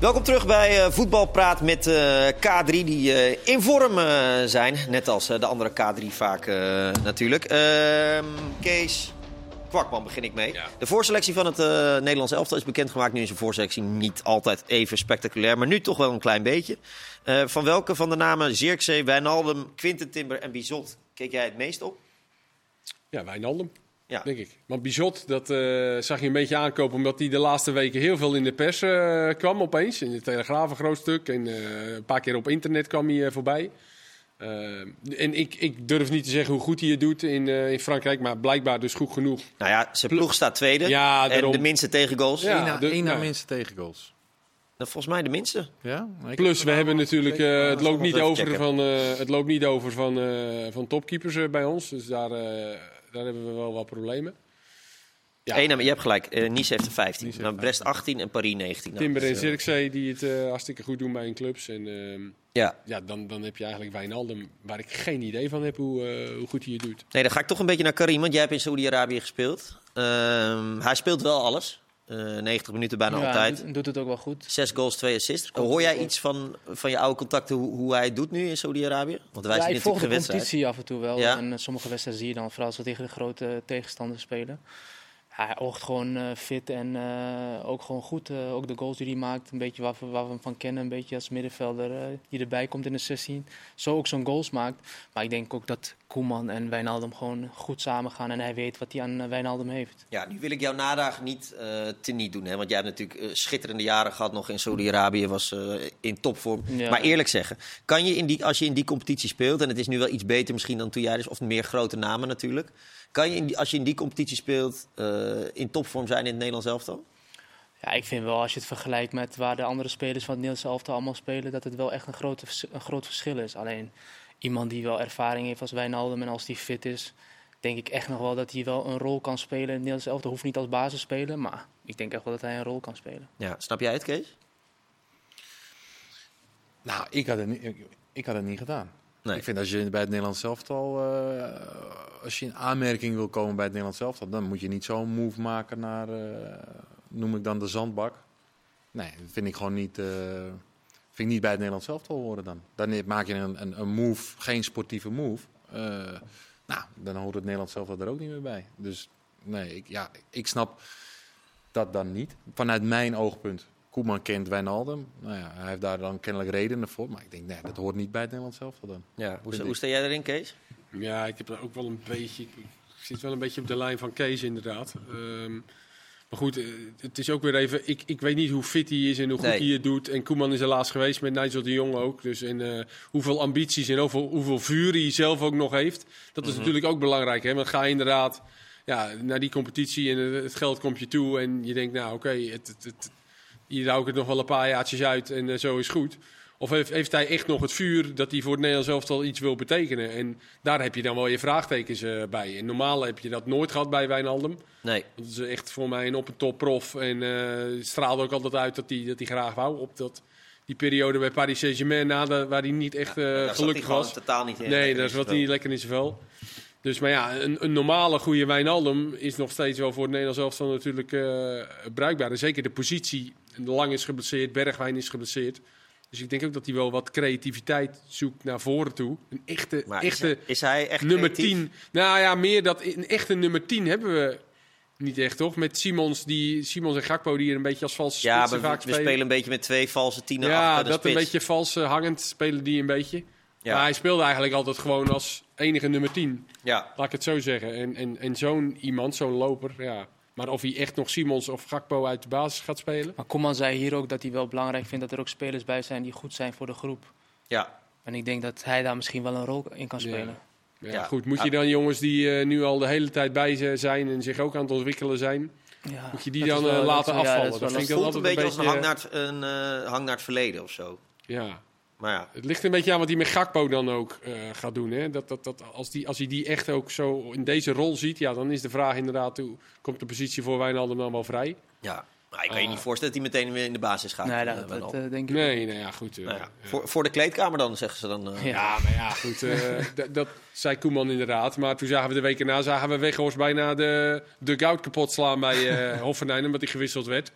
Welkom terug bij eh, Voetbalpraat met eh, K3 die eh, in vorm zijn. Net als de andere K3 vaak natuurlijk. Ehm, Kees Kwakman begin ik mee. Ja. De voorselectie van het Nederlands elftal is bekendgemaakt. Nu is een voorselectie niet altijd even spectaculair, maar nu toch wel een klein beetje. Van welke van de namen Zirkzee, Wijnaldum, Quinten Timber en Bizot keek jij het meest op? ja, Wijnaldum. Ja. Denk ik. Want Bizot, dat eh, zag je een beetje aankopen omdat hij de laatste weken heel veel in de pers eh, kwam opeens. In de Telegraaf een groot stuk en eh, een paar keer op internet kwam hij voorbij. En ik, ik durf niet te zeggen hoe goed hij het doet in, eh, in Frankrijk, maar blijkbaar dus goed genoeg. Nou ja, zijn ploeg staat tweede. Ja, en daarom. de minste tegengoals. Ja. Eén na, de- één na ja. minste tegengoals. Nou, Volgens mij de minste. Ja? Plus, we hebben natuurlijk, eh, het, loopt niet over checken. van, eh, het loopt niet over van, eh, van topkeepers bij ons. Dus daar, eh, daar hebben we wel wat problemen. Ja. Eén, maar je hebt gelijk. Eh, nice heeft er 15. Nice Nou, Brest 18 en Paris 19. Nou, Timber en eh, Zirkzee die het eh, hartstikke goed doen bij hun clubs. En ehm, Ja. ja, dan, dan heb je eigenlijk Wijnaldum, waar ik geen idee van heb hoe, hoe goed hij het doet. Nee, dan ga ik toch een beetje naar Karim, want jij hebt in Saoedi-Arabië gespeeld. Ehm, hij speelt wel alles. Eh 90 minuten bijna Ja, altijd. doet, doet het ook wel goed. Zes goals, twee assists. Hoor jij iets van, van je oude contacten hoe, hoe hij het doet nu in Saoedi-Arabië? Want wij Ja, zien ik volg de competitie af en toe wel. Ja. En eh, sommige wedstrijden zie je dan vooral als we tegen de grote tegenstanders spelen. Hij oogt gewoon eh, fit en eh, ook gewoon goed. Eh, ook de goals die hij maakt, een beetje waar we, waar we hem van kennen. Een beetje als middenvelder die erbij komt in de 16. Zo ook zo'n goals maakt. Maar ik denk ook dat Koeman en Wijnaldum gewoon goed samen gaan. En hij weet wat hij aan Wijnaldum heeft. Ja, nu wil ik jouw nadagen niet teniet doen. Hè? Want jij hebt natuurlijk schitterende jaren gehad nog in Saoedi-Arabië. Was in topvorm. Ja. Maar eerlijk zeggen, kan je in die, als je in die competitie speelt... en het is nu wel iets beter misschien dan toen jij dus... of meer grote namen natuurlijk... kan je in die, als je in die competitie speelt eh, in topvorm zijn in het Nederlands elftal? Ja, ik vind wel als je het vergelijkt met waar de andere spelers van het Nederlandse elftal allemaal spelen, dat het wel echt een, grote, een groot verschil is. Alleen iemand die wel ervaring heeft als Wijnaldum en als die fit is, denk ik echt nog wel dat hij wel een rol kan spelen in het Nederlandse elftal. Hoeft niet als basis spelen, maar ik denk echt wel dat hij een rol kan spelen. Ja, snap jij het, Kees? Nou, ik had, het niet, ik, ik had het niet gedaan. Nee. Ik vind als je bij het Nederlands elftal, eh als je in aanmerking wil komen bij het Nederlands elftal, dan moet je niet zo'n move maken naar, eh, noem ik dan de zandbak. Nee, dat vind ik gewoon niet, eh, vind ik niet bij het Nederlands elftal horen dan. Dan maak je een, een, een move, geen sportieve move. Nou, dan hoort het Nederlands elftal er ook niet meer bij. Dus nee, ik, ja, ik snap dat dan niet. Vanuit mijn oogpunt. Koeman kent Wijnaldum. Nou ja, hij heeft daar dan kennelijk redenen voor. Maar ik denk, nee, dat hoort niet bij het Nederlands elftal dan. Ja, hoe, Vind hoe sta jij erin, Kees? Ja, ik heb er ook wel een beetje. Ik zit wel een beetje op de lijn van Kees, inderdaad. Ehm, maar goed, eh, het is ook weer even. Ik, ik weet niet hoe fit hij is en hoe goed Nee. hij het doet. En Koeman is helaas geweest met Nigel de Jong ook. Dus en, eh, hoeveel ambities en hoeveel, hoeveel vuur hij zelf ook nog heeft. Dat is natuurlijk ook belangrijk. Hè? Want ga je inderdaad ja, naar die competitie en het, geld komt je toe. En je denkt, nou oké, het, het, het, hier hou ik het nog wel een paar jaartjes uit en eh, zo is goed. Of heeft, heeft hij echt nog het vuur dat hij voor het Nederlands elftal iets wil betekenen? En daar heb je dan wel je vraagtekens eh, bij. En normaal heb je dat nooit gehad bij Wijnaldum. Nee. Dat is echt voor mij een op en top prof. En eh, het straalde ook altijd uit dat hij, dat hij graag wou. Op dat, die periode bij Paris Saint-Germain, na de- waar hij niet echt eh, gelukkig was. totaal niet in. Nee, daar niet zat hij niet lekker in zijn vel. Dus, maar ja, een, een normale goede Wijnaldum is nog steeds wel voor het Nederlands elftal natuurlijk eh, bruikbaar. En zeker de positie. De Lang is geblesseerd, Bergwijn is geblesseerd. Dus ik denk ook dat hij wel wat creativiteit zoekt naar voren toe. Een echte, Maar is, echte hij- is hij echt nummer creatief? 10. Nou ja, meer dat een echte nummer 10 hebben we niet echt, toch? Met Simons, die, Simons en Gakpo die er een beetje als valse Ja, spitsen we, vaak we spelen. spelen een beetje met twee valse tienen ja, achter de dat een beetje vals eh, hangend spelen die een beetje. Ja. Maar hij speelde eigenlijk altijd gewoon als enige nummer 10. Ja, Laat ik het zo zeggen. En, en, en zo'n iemand, zo'n loper, ja. Maar of hij echt nog Simons of Gakpo uit de basis gaat spelen? Maar Koeman zei hier ook dat hij wel belangrijk vindt dat er ook spelers bij zijn die goed zijn voor de groep. ja. En ik denk dat hij daar misschien wel een rol in kan spelen. Ja, Ja. goed. Moet je dan jongens die eh, nu al de hele tijd bij ze zijn en zich ook aan het ontwikkelen zijn, Ja, moet je die dan wel- eh, dat laten afvallen? dat wel vind ik dan voelt een beetje een als beetje... een hang naar het, een, eh, hang naar het verleden of zo. ja. Maar ja, Het ligt een beetje aan wat hij met Gakpo dan ook eh, gaat doen. Hè? Dat, dat, dat, als, die, als hij die echt ook zo in deze rol ziet, ja, dan is de vraag inderdaad, hoe komt de positie voor Wijnaldum dan wel vrij? ja. Maar ik kan je Ah. niet voorstellen dat hij meteen weer in de basis gaat. Nee, eh, dat, dat, eh, denk ik Nee, nou ja, goed. nou ja, ja. Voor, voor de kleedkamer dan, zeggen ze dan. eh. Ja. Ja, maar ja, goed. eh, dat, zei Koeman inderdaad. Maar toen zagen we de week erna zagen we Weghorst bijna de, de goud kapot slaan bij eh Hoffenheim, omdat hij gewisseld werd.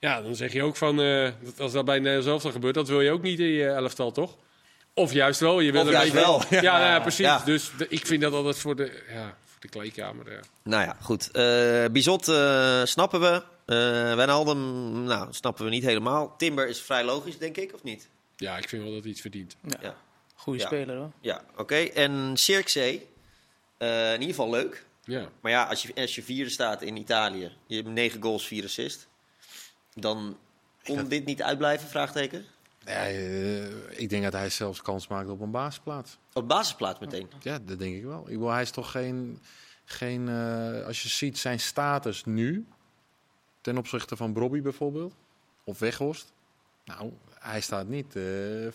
Ja, dan zeg je ook van, eh, dat als dat bij Nederland zelf gebeurt, dat wil je ook niet in je elftal, toch? Of juist wel. Je wil Of een juist beetje- wel. Ja, nou ja, precies. Ja. Dus de- ik vind dat altijd voor de, ja, voor de kleedkamer. Ja. Nou ja, goed. Eh Bizot eh, snappen we. Eh Wijnaldum, nou, snappen we niet helemaal. Timber is vrij logisch, denk ik, of niet? ja, ik vind wel dat hij iets verdient. Ja. Ja. Goede Ja. speler hoor. Ja, oké. En Cirkzee, eh in ieder geval leuk. Ja. Maar ja, als je, als je vierde staat in Italië, je hebt negen goals, vier assists. Dan kon dit niet uitblijven, vraagteken? Ja, eh, ik denk dat hij zelfs kans maakt op een basisplaats. Op basisplaats meteen. Ja, dat denk ik wel. Ik wil, hij is toch geen, geen eh, als je ziet zijn status nu, ten opzichte van Bobby bijvoorbeeld, of Weghorst. Nou, hij staat niet eh,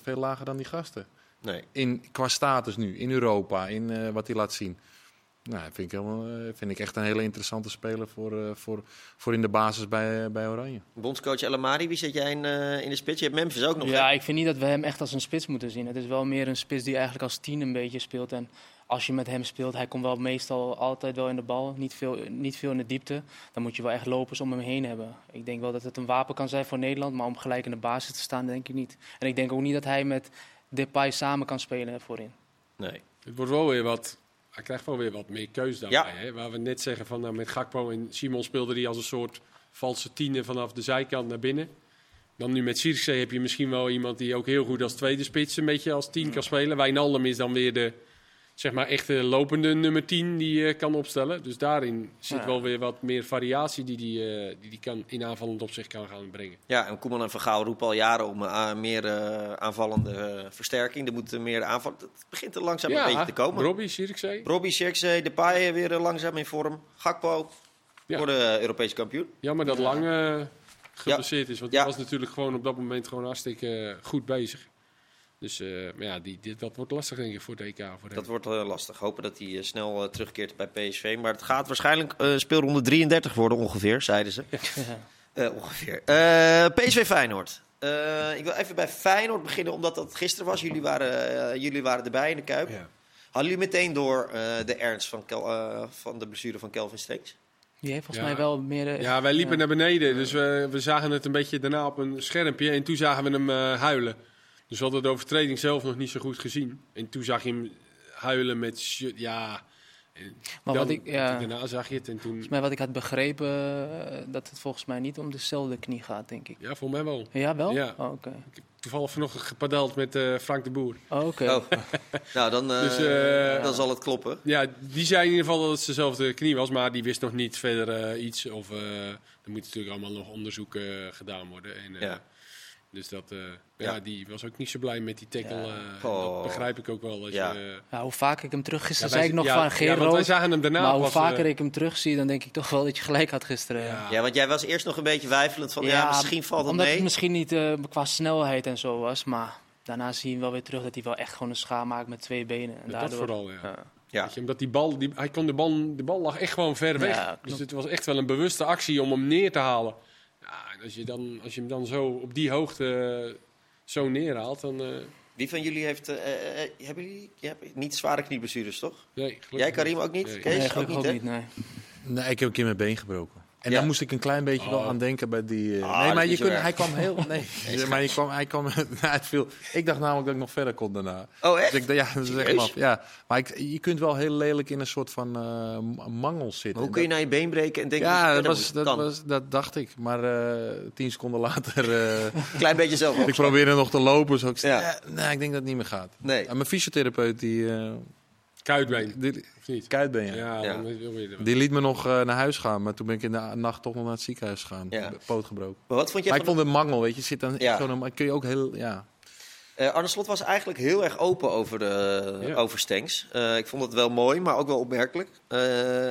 veel lager dan die gasten. Nee. In, qua status nu, in Europa, in wat hij laat zien. Nou, vind ik, helemaal, eh, vind ik echt een hele interessante speler voor, eh, voor, voor in de basis bij, eh, bij Oranje. Bondscoach El Amari, wie zet jij in, eh, in de spits? Je hebt Memphis ook nog. Ja, hè? ik vind niet dat we hem echt als een spits moeten zien. Het is wel meer een spits die eigenlijk als tien een beetje speelt. En als je met hem speelt, hij komt wel meestal altijd wel in de bal. Niet veel, niet veel in de diepte. Dan moet je wel echt lopers om hem heen hebben. Ik denk wel dat het een wapen kan zijn voor Nederland. Maar om gelijk in de basis te staan, denk ik niet. En ik denk ook niet dat hij met Depay samen kan spelen voorin. Nee. Het wordt wel weer wat. Hij krijgt wel weer wat meer keus daarbij. Ja. Hè? Waar we net zeggen van nou, met Gakpo en Simon speelde hij als een soort valse tiende vanaf de zijkant naar binnen. Dan nu met Zirkzee heb je misschien wel iemand die ook heel goed als tweede spits een beetje als tien kan spelen. Wijnaldum is dan weer de zeg maar echte lopende nummer 10 die je kan opstellen. Dus daarin zit Ja. wel weer wat meer variatie die die, eh, die, die kan in aanvallend opzicht kan gaan brengen. Ja, en Koeman en Van Gaal roepen al jaren om eh, meer eh, aanvallende eh, versterking. Er moet meer aanval. Het begint er langzaam een beetje te komen. Robbie, Zirkzee. Robbie Zirkzee, Depay weer eh, langzaam in vorm. Gakpo Ja. voor de Europese kampioen. Jammer dat Lang eh geblesseerd is, want die was natuurlijk gewoon op dat moment gewoon hartstikke eh, goed bezig. Dus eh, maar ja, die, dit, dat wordt lastig denk ik voor DK. Voor hem. Dat wordt eh, lastig. Hopen dat hij eh, snel terugkeert bij PSV. Maar het gaat waarschijnlijk speelronde 33 worden ongeveer, zeiden ze. Eh, ongeveer. Eh, PSV Feyenoord. Eh, ik wil even bij Feyenoord beginnen, omdat dat gisteren was. Jullie waren, jullie waren erbij in de Kuip. Ja. Hadden jullie meteen door eh, de ernst van, Kel- eh, van de blessure van Kelvin Steeks? Die heeft volgens Ja. mij wel meer... Ja, wij liepen ja. naar beneden, dus we, we zagen het een beetje daarna op een schermpje. En toen zagen we hem eh, huilen. Dus we hadden de overtreding zelf nog niet zo goed gezien. En toen zag je hem huilen met... sh- Ja, en Maar dan- wat ik, ja, daarna zag je het en toen... volgens mij wat ik had begrepen, eh, dat het volgens mij niet om dezelfde knie gaat, denk ik. Ja, voor mij wel. Ja, wel? Ja. Oh, Oké. Ik heb toevallig vanochtend gepadeld met eh, Frank de Boer. Oh, oké. Oh. nou, dan, eh, Dus, dan zal het kloppen. Ja, die zei in ieder geval dat het dezelfde knie was, maar die wist nog niet verder iets. Of eh, er moet natuurlijk allemaal nog onderzoek gedaan worden. En, eh, Ja. Dus dat, eh, ja. Ja. die was ook niet zo blij met die tackle. Ja. eh, Oh. Dat begrijp ik ook wel. Als Ja. je, Ja, hoe vaak ik hem terug... Gisteren zei ik nog ja, van want wij zagen hem daarna Maar hoe vaker eh, ik hem terugzie, dan denk ik toch wel dat je gelijk had gisteren. ja. Ja, want jij was eerst nog een beetje weifelend van, ja, misschien valt het omdat mee. het misschien niet eh, qua snelheid en zo was, maar daarna zie je hem wel weer terug dat hij wel echt gewoon een schaar maakt met twee benen. En dat daardoor, vooral, ja. Ja. Ja. Weet je, omdat die bal, die, hij kon de bal, de bal lag echt gewoon ver weg. Ja, dus het was echt wel een bewuste actie om hem neer te halen. Ja, en als je, dan, als je hem dan zo op die hoogte eh, zo neerhaalt, dan... eh, Wie van jullie heeft... eh, hebben jullie je hebt niet zware knieblessures, toch? nee, gelukkig Jij, Karim, ook niet? Nee. Kees, Nee, ook niet, nee. Nee, ik heb een keer mijn been gebroken. En Ja. daar moest ik een klein beetje wel Oh. aan denken bij die... eh, Ah, nee, maar je kunt, erg. hij kwam heel... Nee, maar je kwam, hij kwam... het viel, ik dacht namelijk dat ik nog verder kon daarna. Oh, echt? Dus ik ja, dat is echt. Ja, maar ik, je kunt wel heel lelijk in een soort van eh, m- mangel zitten. Maar hoe kun je naar je been breken en denken Ja, dat was, dat, moet? was, dat dacht ik. Maar eh, tien seconden later... eh, Een klein beetje zelf ik probeerde nog te lopen. Zo ik zei, Ja. nee, ik denk dat het niet meer gaat. Nee. En mijn fysiotherapeut, die, eh Kuitbeen, die, ja. Ja, Ja. dan wil je wel. Die liet me nog eh, naar huis gaan, maar toen ben ik in de nacht toch nog naar het ziekenhuis gegaan. Ja. Poot gebroken. Maar wat vond jij Maar ik vond het mangel, weet je. Zit dan Ja. zo, dan kun je ook heel, ja. Eh, Arne Slot was eigenlijk heel erg open over, de, Ja. over Stenks. Eh, ik vond het wel mooi, maar ook wel opmerkelijk. Eh,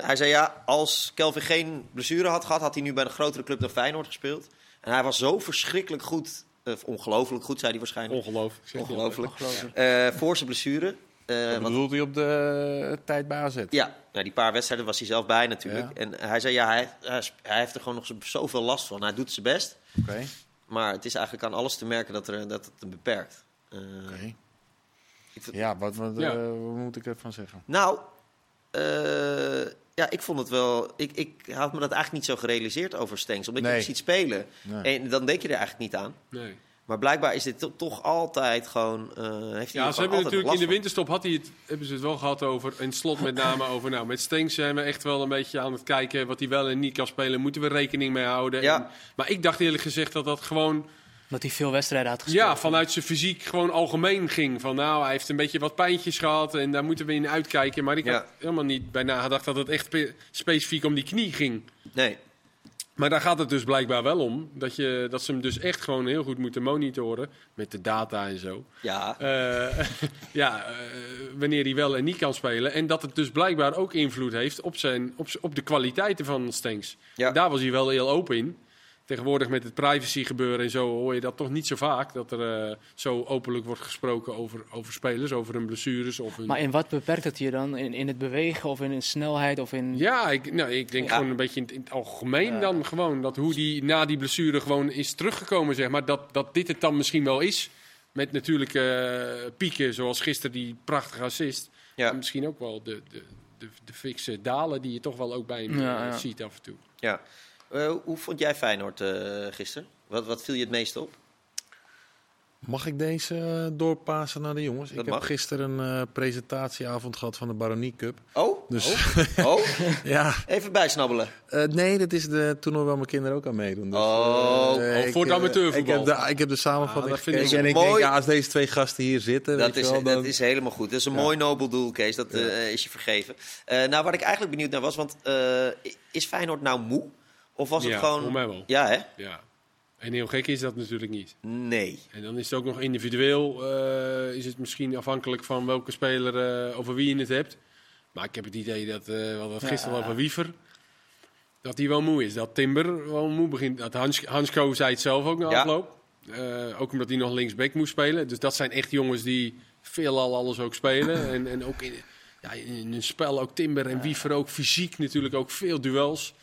hij zei ja, als Kelvin geen blessure had gehad, had hij nu bij een grotere club dan Feyenoord gespeeld. En hij was zo verschrikkelijk goed, of ongelooflijk goed, zei hij waarschijnlijk. Ongelooflijk. je. Ongelooflijk. Ongelooflijk. Eh, voor zijn blessure. Eh, Wat bedoelt hij op de eh, tijd bij AZ? ja, nou, die paar wedstrijden was hij zelf bij natuurlijk. Ja. En hij zei ja, hij, hij, heeft er gewoon nog zo- zoveel last van. Hij doet zijn best. Oké, Maar het is eigenlijk aan alles te merken dat, er, dat het hem beperkt. Eh, oké. Ja, wat, wat, Ja. eh, wat moet ik ervan zeggen? Nou, eh, ja, ik vond het wel. Ik, ik had me dat eigenlijk niet zo gerealiseerd over Stenks. Omdat je hem ziet spelen. Nee. En dan denk je er eigenlijk niet aan. Nee. Maar blijkbaar is dit to- toch altijd gewoon. eh heeft hij Ja, ze hebben natuurlijk in de winterstop had hij het, hebben ze het wel gehad over. En slot met name over. Nou, met Stenks zijn we echt wel een beetje aan het kijken wat hij wel en niet kan spelen. Moeten we rekening mee houden. Ja. En- maar ik dacht eerlijk gezegd dat dat gewoon. Dat hij veel wedstrijden had gespeeld. Ja, vanuit zijn fysiek gewoon algemeen ging. Van nou, hij heeft een beetje wat pijntjes gehad en daar moeten we in uitkijken. Maar ik Ja. had helemaal niet bij nagedacht dat het echt spe- specifiek om die knie ging. Nee. Maar daar gaat het dus blijkbaar wel om. Dat, je, dat ze hem dus echt gewoon heel goed moeten monitoren. Met de data en zo. Ja. Eh, ja, eh, wanneer hij wel en niet kan spelen. En dat het dus blijkbaar ook invloed heeft op, zijn, op, op de kwaliteiten van Stenks. Ja. Daar was hij wel heel open in. Tegenwoordig met het privacy gebeuren en zo hoor je dat toch niet zo vaak. Dat er eh, zo openlijk wordt gesproken over, over spelers, over hun blessures. Of hun... Maar in wat beperkt het je dan? In, in het bewegen of in de snelheid of in... Ja, ik, nou, ik denk Ja. gewoon een beetje in het, in het algemeen Ja. dan gewoon. Dat hoe die na die blessure gewoon is teruggekomen, zeg maar. Dat, dat dit het dan misschien wel is. Met natuurlijk eh, pieken, zoals gisteren die prachtige assist. Ja. En misschien ook wel de, de, de, de fikse dalen die je toch wel ook bij hem Ja, eh, ja. ziet af en toe. ja. Eh, hoe vond jij Feyenoord eh, gisteren? Wat, wat viel je het meest op? Mag ik deze eh, doorpassen naar de jongens? Dat ik heb gisteren een eh, presentatieavond gehad van de Baronie Cup. Oh, Dus oh, oh. ja, even bijsnabbelen. eh, nee, dat is de toernooi waar mijn kinderen ook aan meedoen. Dus, Oh, eh, oh, ik, voor het amateurvoetbal. Ik heb de, ik heb de samenvatting Ah, dat vind ik gekeken en ik mooi. denk, ja, als deze twee gasten hier zitten, Dat weet je is, wel, dat is helemaal goed. Dat is een Ja. mooi nobel doel, Kees. Dat is je vergeven. Eh, nou, wat ik eigenlijk benieuwd naar was, want eh, is Feyenoord nou moe? Of was het gewoon... voor mij wel. Ja, hè? Ja. En heel gek is dat natuurlijk niet. Nee. En dan is het ook nog individueel. eh, is het misschien afhankelijk van welke speler eh, over wie je het hebt. Maar ik heb het idee dat, eh we hadden het gisteren Ja. over Wiever. Dat hij wel moe is. Dat Timber wel moe begint. Dat Hans, Hansko zei het zelf ook na Ja. afloop. Ook omdat hij nog linksback moest spelen. Dus dat zijn echt jongens die veelal alles ook spelen. en, en ook in, ja, in een spel ook Timber en Wiever ook fysiek natuurlijk ook veel duels.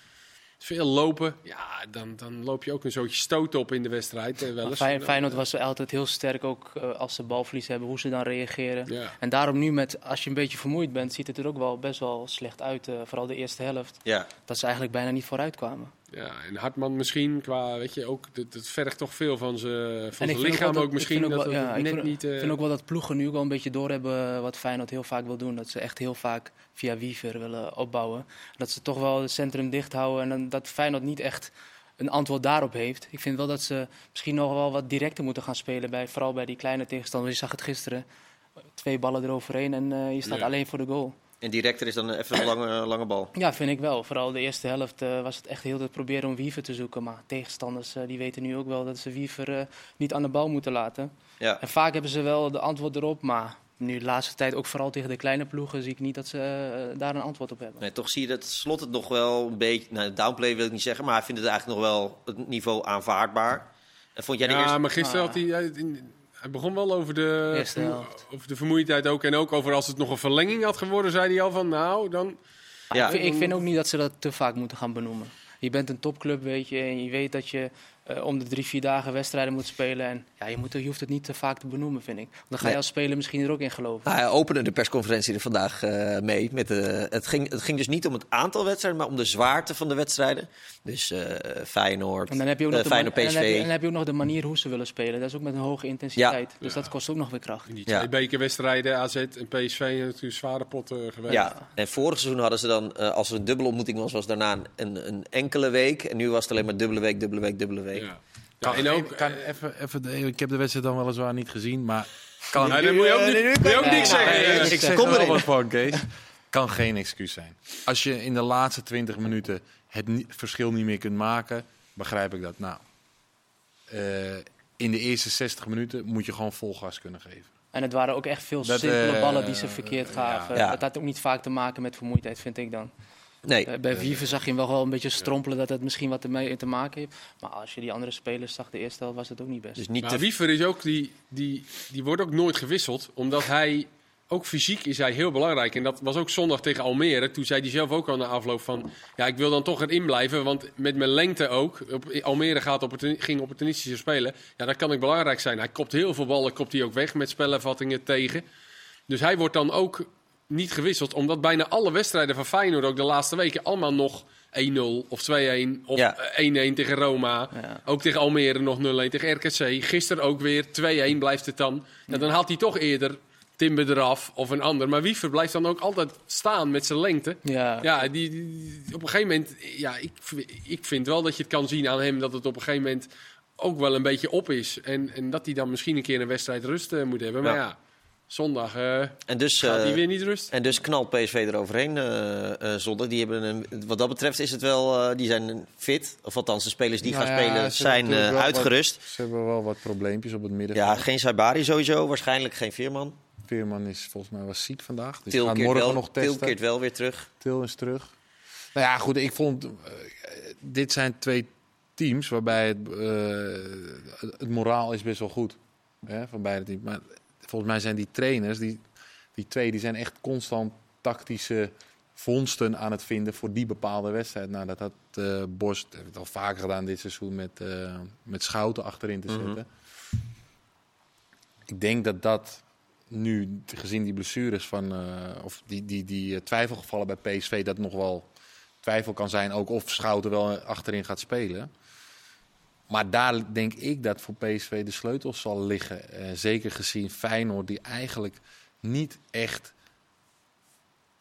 Veel lopen. Ja, dan, dan loop je ook een zootje stoot op in de wedstrijd. eh, wel Maar eens. Fey- Feyenoord was altijd heel sterk, ook eh, als ze balverlies hebben, hoe ze dan reageren. Ja. En daarom nu, met, als je een beetje vermoeid bent, ziet het er ook wel best wel slecht uit. eh, vooral de eerste helft. Ja. Dat ze eigenlijk bijna niet vooruit kwamen. Ja, en Hartman misschien qua, weet je, ook, dat, dat vergt toch veel van zijn van zijn lichaam ook, misschien. vind ook dat wel- het ja, ik net vind- niet... eh, vind ook wel dat ploegen nu ook wel een beetje doorhebben wat Feyenoord heel vaak wil doen. Dat ze echt heel vaak via Wiever willen opbouwen. Dat ze toch wel het centrum dicht houden en dan, dat Feyenoord niet echt een antwoord daarop heeft. Ik vind wel dat ze misschien nog wel wat directer moeten gaan spelen, bij, vooral bij die kleine tegenstanders. Je zag het gisteren, twee ballen eroverheen en eh, je staat Ja. alleen voor de goal. En directer is dan even een lange, lange bal. Ja, vind ik wel. Vooral de eerste helft eh, was het echt heel te proberen om Wiever te zoeken. Maar tegenstanders eh, die weten nu ook wel dat ze Wiever eh, niet aan de bal moeten laten. Ja. En vaak hebben ze wel de antwoord erop, maar nu de laatste tijd ook vooral tegen de kleine ploegen zie ik niet dat ze daar een antwoord op hebben. Nee, toch zie je dat Slot het nog wel een beetje... Nou, downplay wil ik niet zeggen, maar hij vindt het eigenlijk nog wel het niveau aanvaardbaar. En vond jij de ja, eerste... maar gisteren Ah. had hij... hij- begon wel over de, over de vermoeidheid ook. En ook over als het nog een verlenging had geworden, zei hij al van... Nou, dan... Ja. Ik, vind, ik vind ook niet dat ze dat te vaak moeten gaan benoemen. Je bent een topclub, weet je, en je weet dat je eh, om de drie, vier dagen wedstrijden moet spelen. En ja, je, moet, je hoeft het niet te vaak te benoemen, vind ik. Want dan ga je Nee. als speler misschien er ook in geloven. Nou, hij opende de persconferentie er vandaag eh, mee. Met de, het, ging, het ging dus niet om het aantal wedstrijden, maar om de zwaarte van de wedstrijden. Dus eh Feyenoord, En dan heb je ook nog, eh, en dan heb je, en PSV. dan heb je ook nog de manier hoe ze willen spelen. Dat is ook met een hoge intensiteit. Dus dat kost ook nog weer kracht. Die Ja. twee bekerwedstrijden, AZ en PSV, natuurlijk zware potten geweest. Ja, en vorig seizoen hadden ze dan, eh, als er een dubbele ontmoeting was, was daarna een, een enkele week. En nu was het alleen maar dubbele week, dubbele week, dubbele week. Ja. Kan, Ja, en ook... kan even, even, de- ik heb de wedstrijd dan weliswaar niet gezien, maar kan Ja, dan moet je ook, niet, moet je ook niks zeggen. nee, eh. ik zeg Kom er wat Kees. Kan geen excuus zijn. Als je in de laatste 20 minuten het ni- verschil niet meer kunt maken, begrijp ik dat. Nou, eh, in de eerste 60 minuten moet je gewoon vol gas kunnen geven. En het waren ook echt veel Dat, simpele eh, ballen die ze verkeerd gaven. ja. Het had ook niet vaak te maken met vermoeidheid, vind ik dan. Nee, bij Wiever zag je hem wel, wel een beetje strompelen dat het misschien wat ermee te maken heeft. Maar als je die andere spelers zag, de eerste helft was het ook niet best. dus niet Maar te... Wiever is ook, die, die, die wordt ook nooit gewisseld. Omdat hij, ook fysiek is hij heel belangrijk. En dat was ook zondag tegen Almere. Toen zei hij zelf ook al na afloop van... Ja, ik wil dan toch erin blijven. Want met mijn lengte ook. Op, Almere gaat opportuni- ging opportunistischer spelen. Ja, dat kan ik belangrijk zijn. Hij kopt heel veel ballen, kopt hij ook weg met spelervattingen tegen. Dus hij wordt dan ook niet gewisseld. Omdat bijna alle wedstrijden van Feyenoord ook de laatste weken allemaal nog 1-0 of 2-1 of Ja. eh, 1-1 tegen Roma. Ja. Ook tegen Almere nog 0-1 tegen RKC. Gisteren ook weer 2-1 blijft het dan. Ja, dan haalt hij toch eerder Timber eraf of een ander. Maar Wiever blijft dan ook altijd staan met zijn lengte. Ja, Ja, die, die- op een gegeven moment... Ja, ik, ik vind wel dat je het kan zien aan hem... dat het op een gegeven moment ook wel een beetje op is. En, en dat hij dan misschien een keer een wedstrijd rust eh, moet hebben. Maar Ja. Zondag eh, En dus, gaat hij eh, weer niet rust. en dus knalt PSV eroverheen eh eh zondag. Die hebben een, wat dat betreft is het wel, eh, die zijn fit. Of althans, de spelers die Nou gaan ja, spelen zijn eh, wat- uitgerust. Ze hebben wel wat probleempjes op het midden. Ja, geen Saibari sowieso, waarschijnlijk geen Veerman. Veerman is volgens mij was ziek vandaag. Dus Til gaat keert, morgen wel, nog Til testen. keert wel weer terug. Til is terug. Nou ja, goed. Ik vond. dit zijn twee teams waarbij het, eh, het moraal is best wel goed. Hè, van beide teams. Maar volgens mij zijn die trainers, die, die twee, die zijn echt constant tactische vondsten aan het vinden voor die bepaalde wedstrijd. Nou, dat had eh Bos dat heeft het al vaker gedaan dit seizoen met, eh, met Schouten achterin te Mhm. zetten. Ik denk dat dat nu, gezien die blessures van, eh, of die, die, die eh, twijfelgevallen bij PSV, dat nog wel twijfel kan zijn, ook of Schouten wel achterin gaat spelen. Maar daar denk ik dat voor PSV de sleutel zal liggen. Eh, zeker gezien Feyenoord, die eigenlijk niet echt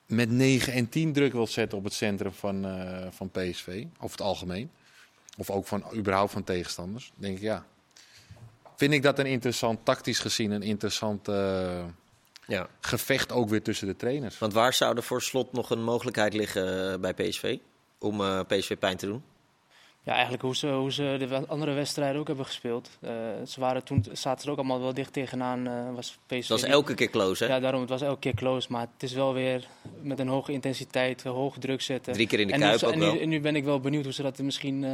met 9 en 10 druk wil zetten op het centrum van, eh, van PSV, over het algemeen. Of ook van überhaupt van tegenstanders. Denk ik ja. Vind ik dat een interessant, tactisch gezien, een interessant eh, Ja. gevecht ook weer tussen de trainers. Want waar zou er voor slot nog een mogelijkheid liggen bij PSV? Om PSV pijn te doen? Ja, eigenlijk hoe ze, hoe ze de andere wedstrijden ook hebben gespeeld. Eh, ze waren toen zaten ze er ook allemaal wel dicht tegenaan. eh was PSV Dat is niet- elke keer close, hè? Ja, daarom. Het was elke keer close. Maar het is wel weer met een hoge intensiteit, eh, hoog druk zetten. Drie keer in de en, Kuip nu, ook en, wel. nu, en nu ben ik wel benieuwd hoe ze dat misschien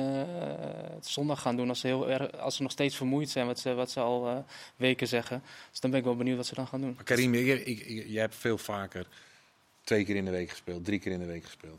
zondag gaan doen. Als ze, heel erg, als ze nog steeds vermoeid zijn, wat ze, wat ze al eh, weken zeggen. Dus dan ben ik wel benieuwd wat ze dan gaan doen. Maar Karim, ik- jij hebt veel vaker twee keer in de week gespeeld, drie keer in de week gespeeld.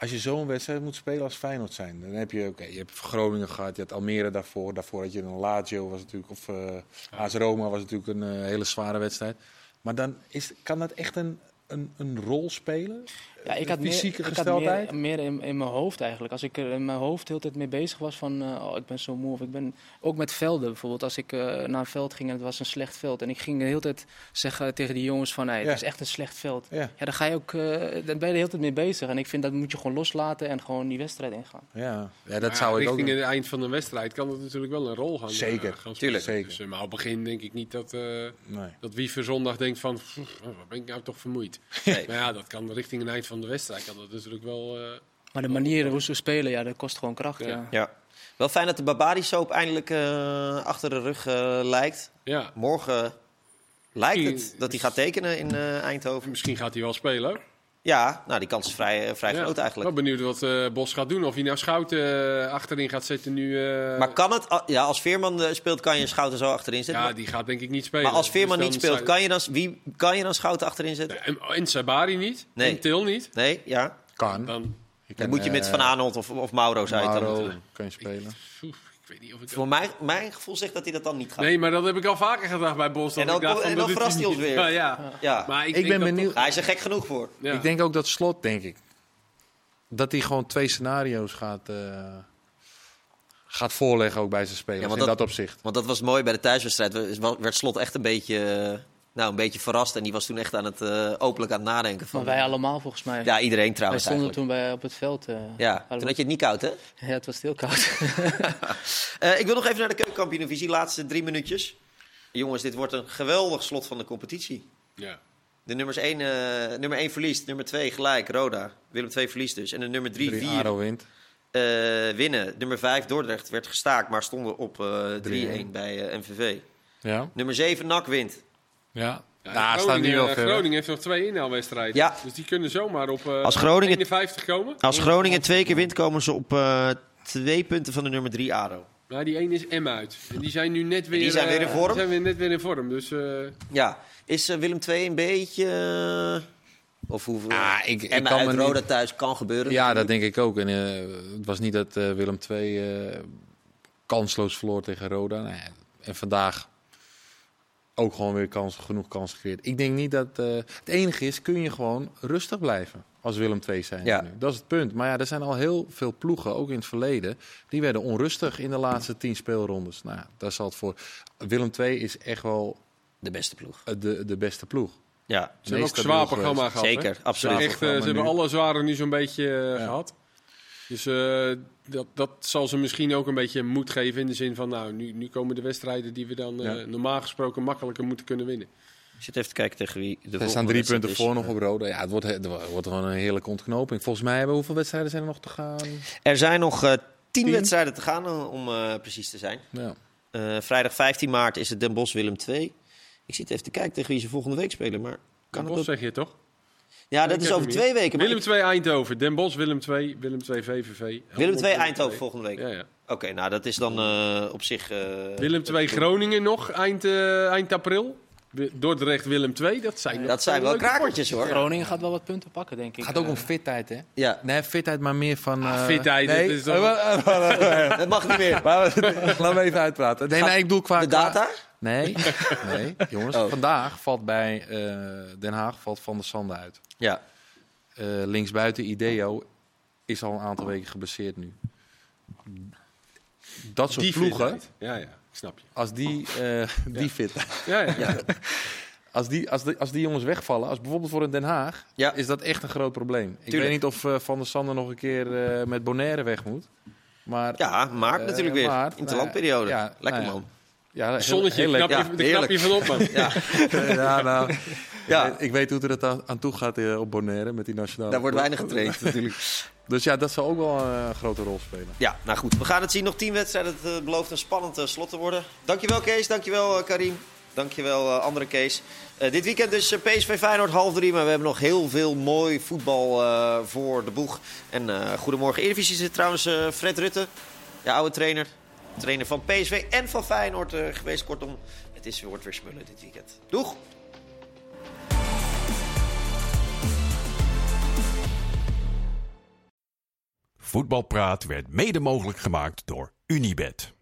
Als je zo'n wedstrijd moet spelen als Feyenoord zijn, dan heb je, oké, je hebt Groningen gehad, je had Almere daarvoor, daarvoor had je een Lazio was natuurlijk, of uh, AS Roma was natuurlijk een eh, hele zware wedstrijd. Maar dan is, kan dat echt een, een, een rol spelen? Ja, ik had fysieke meer, gesteldheid? Ik had meer, meer in, in, mijn hoofd eigenlijk. Als ik er in mijn hoofd heel tijd mee bezig was van, uh, oh, ik ben zo moe. Of ik ben, ook met velden bijvoorbeeld. Als ik uh, naar een veld ging en het was een slecht veld. En ik ging de hele tijd zeggen tegen die jongens van, hey, het is echt een slecht veld. Ja. ja, dan, ga je ook, uh, dan ben je er de hele tijd mee bezig. En ik vind dat moet je gewoon loslaten en gewoon die wedstrijd ingaan. Ja, ja dat zou ik richting ook... het eind van een wedstrijd kan het natuurlijk wel een rol gaan Zeker, gaan tuurlijk. Zeker. Dus, maar op het begin denk ik niet dat, nee. dat wie voor zondag denkt van, wat ben ik nou toch vermoeid. Nee. Maar ja, dat kan richting het eind van de wedstrijd. Kan dat natuurlijk wel. Uh, maar de manier hoe ze spelen, ja, dat kost gewoon kracht. Ja. ja. ja. Wel fijn dat de Babadi-soap eindelijk uh, achter de rug uh, lijkt. Ja. Morgen lijkt het dat hij gaat tekenen in Eindhoven. Misschien gaat hij wel spelen ook. Ja, nou die kans is vrij, vrij ja. groot eigenlijk. Ik ben benieuwd wat Bos gaat doen. Of hij nou Schouten achterin gaat zetten nu. Maar kan het, ja, als Veerman speelt, kan je Schouten zo achterin zetten? Ja, die gaat denk ik niet spelen. Maar als Veerman dus niet speelt, kan je, dan, wie, kan je dan Schouten achterin zetten? En, en Sabari niet. Nee. En Til niet. Nee, ja. Kan. Dan, je dan moet je met Van Aanholt of, of Mauro zou je het dan Mauro kan je spelen. Ik weet niet of ik Voor mijn, mijn gevoel zegt dat hij dat dan niet gaat. Nee, maar dat heb ik al vaker gedacht bij Bos. En dan, en dan verrast hij ons weer. Ja, ja. ja. Maar ik, Ik ben benieuwd. Hij is er gek genoeg voor. ja. Ik denk ook dat slot, denk ik, dat hij gewoon twee scenario's gaat, uh, gaat voorleggen ook bij zijn spelers. Ja, in want dat, dat- opzicht. Want dat was mooi bij de thuiswedstrijd. We- Werd Slot echt een beetje, eh, nou, een beetje verrast. En die was toen echt aan het, eh, openlijk aan het nadenken. Van, Maar wij allemaal volgens mij. Ja, iedereen wij trouwens stonden eigenlijk. toen bij, op het veld. eh, Ja, hadden toen we- had je het niet koud, hè? Ja, het was heel koud. Eh, ik wil nog even naar de keukenkampioen-divisie. Laatste drie minuutjes. Jongens, dit wordt een geweldig slot van de competitie. Ja. De nummers 1, nummer 1 verliest, nummer 2 gelijk, Roda. Willem 2 verliest dus. En de nummer 3, Drie 4 Aro wint. eh, winnen. Nummer 5 Dordrecht werd gestaakt, maar stonden op eh 3-1 bij MVV. Ja. Nummer 7 NAC wint. Ja. Ja, Groningen, staan die wel eh, ver. Groningen heeft nog twee inhaalwedstrijden. Ja. Dus die kunnen zomaar op eh, Als Groningen- 51 komen. Als Groningen twee keer wint, komen ze op eh, twee punten van de nummer 3 ADO. Nou, die één is M uit. En die zijn nu net weer, die zijn weer in eh, vorm? die zijn weer net weer in vorm. Dus eh, Ja, is eh, Willem 2 een beetje... eh, of hoeveel... Ah, ik- ik en kan uit Roda niet- thuis kan gebeuren. Ja, dat denk ik ook. En eh, het was niet dat eh, Willem II eh, kansloos verloor tegen Roda. Nou ja, en vandaag ook gewoon weer kans, genoeg kans gecreëerd. Ik denk niet dat... eh, het enige is, kun je gewoon rustig blijven als Willem II zijn. Ja. nu. Dat is het punt. Maar ja, er zijn al heel veel ploegen, ook in het verleden... die werden onrustig in de laatste tien speelrondes. Nou, daar zal het voor. Willem II is echt wel De beste ploeg. eh, de, de beste ploeg. Ja, ze hebben ook een zwaar programma geweest. gehad. hè? zeker. Ze Absoluut. hebben, echt, eh, ze hebben nu. alle zware nu zo'n beetje eh, Ja. gehad. Dus eh, dat, dat zal ze misschien ook een beetje moed geven in de zin van... nou, nu, nu komen de wedstrijden die we dan eh, Ja. normaal gesproken makkelijker moeten kunnen winnen. Ik zit even te kijken tegen wie de Er volgende staan drie punten is. voor nog op Roda. Ja, het wordt, het wordt gewoon een heerlijke ontknoping. Volgens mij hebben hoeveel wedstrijden zijn er nog te gaan? Er zijn nog eh, tien, Tien? wedstrijden te gaan, om eh, precies te zijn. Ja. Eh, vrijdag 15 maart is het Den Bosch Willem 2. Ik zit even te kijken tegen wie ze volgende week spelen. Maar kan Den het Bosch ook... zeg je toch? Ja, dat is over twee weken. Willem ik- 2 Eindhoven, Den Bosch Willem 2, Willem 2 VVV. Willem 2 Willem Eindhoven 2. volgende week. Ja, ja. Oké, nou dat is dan eh, op zich... eh, Willem 2 Groningen nog eind, eh, eind april. Dordrecht Willem 2, dat zijn, Dat zijn wel krakertjes hoor. Groningen gaat wel wat punten pakken, denk ik. Het gaat ook om fitheid, hè? Ja, Nee, fitheid, maar meer van... Ah, eh, fitheid, nee. dat is dat mag niet meer. Laat me even uitpraten. Nee, nee, ik bedoel qua... De data? Nee, nee, jongens. Oh. Vandaag valt bij eh, Den Haag valt Van der Sande uit. Ja. Eh, linksbuiten Ideo is al een aantal weken geblesseerd nu. Dat soort Die ploegen. Ja, ja, ik snap je. als die, eh, die fit, Ja, ja. Ja. als die, als, die, als die jongens wegvallen, als bijvoorbeeld voor een Den Haag, Ja. is dat echt een groot probleem. Ik weet niet of eh, Van der Sande nog een keer eh, met Bonaire weg moet. Maar ja, maart Eh, natuurlijk weer. maart, Interlandperiode. nou ja, Lekker nou ja. man. Ja, heel- Zonnetje, heel knap lekker. je, Ja, daar knap je van op, man. Ja, ja, nou, ja. Ik weet hoe het er aan toe gaat eh, op Bonaire met die nationale. daar wordt weinig getraind natuurlijk. Dus ja, dat zal ook wel eh, een grote rol spelen. Ja, nou goed. We gaan het zien. Nog tien wedstrijden. Het eh, belooft een spannend slot te worden. Dankjewel Kees. Dankjewel Karim. Dankjewel andere Kees. Eh, dit weekend dus PSV Feyenoord half drie. Maar we hebben nog heel veel mooi voetbal eh, voor de boeg. En eh, goedemorgen Eredivisie zit trouwens eh, Fred Rutte. Ja, oude trainer. Trainer van PSV en van Feyenoord eh, geweest. Kortom, het is, wordt weer smullen dit weekend. Doeg! Voetbalpraat werd mede mogelijk gemaakt door Unibed.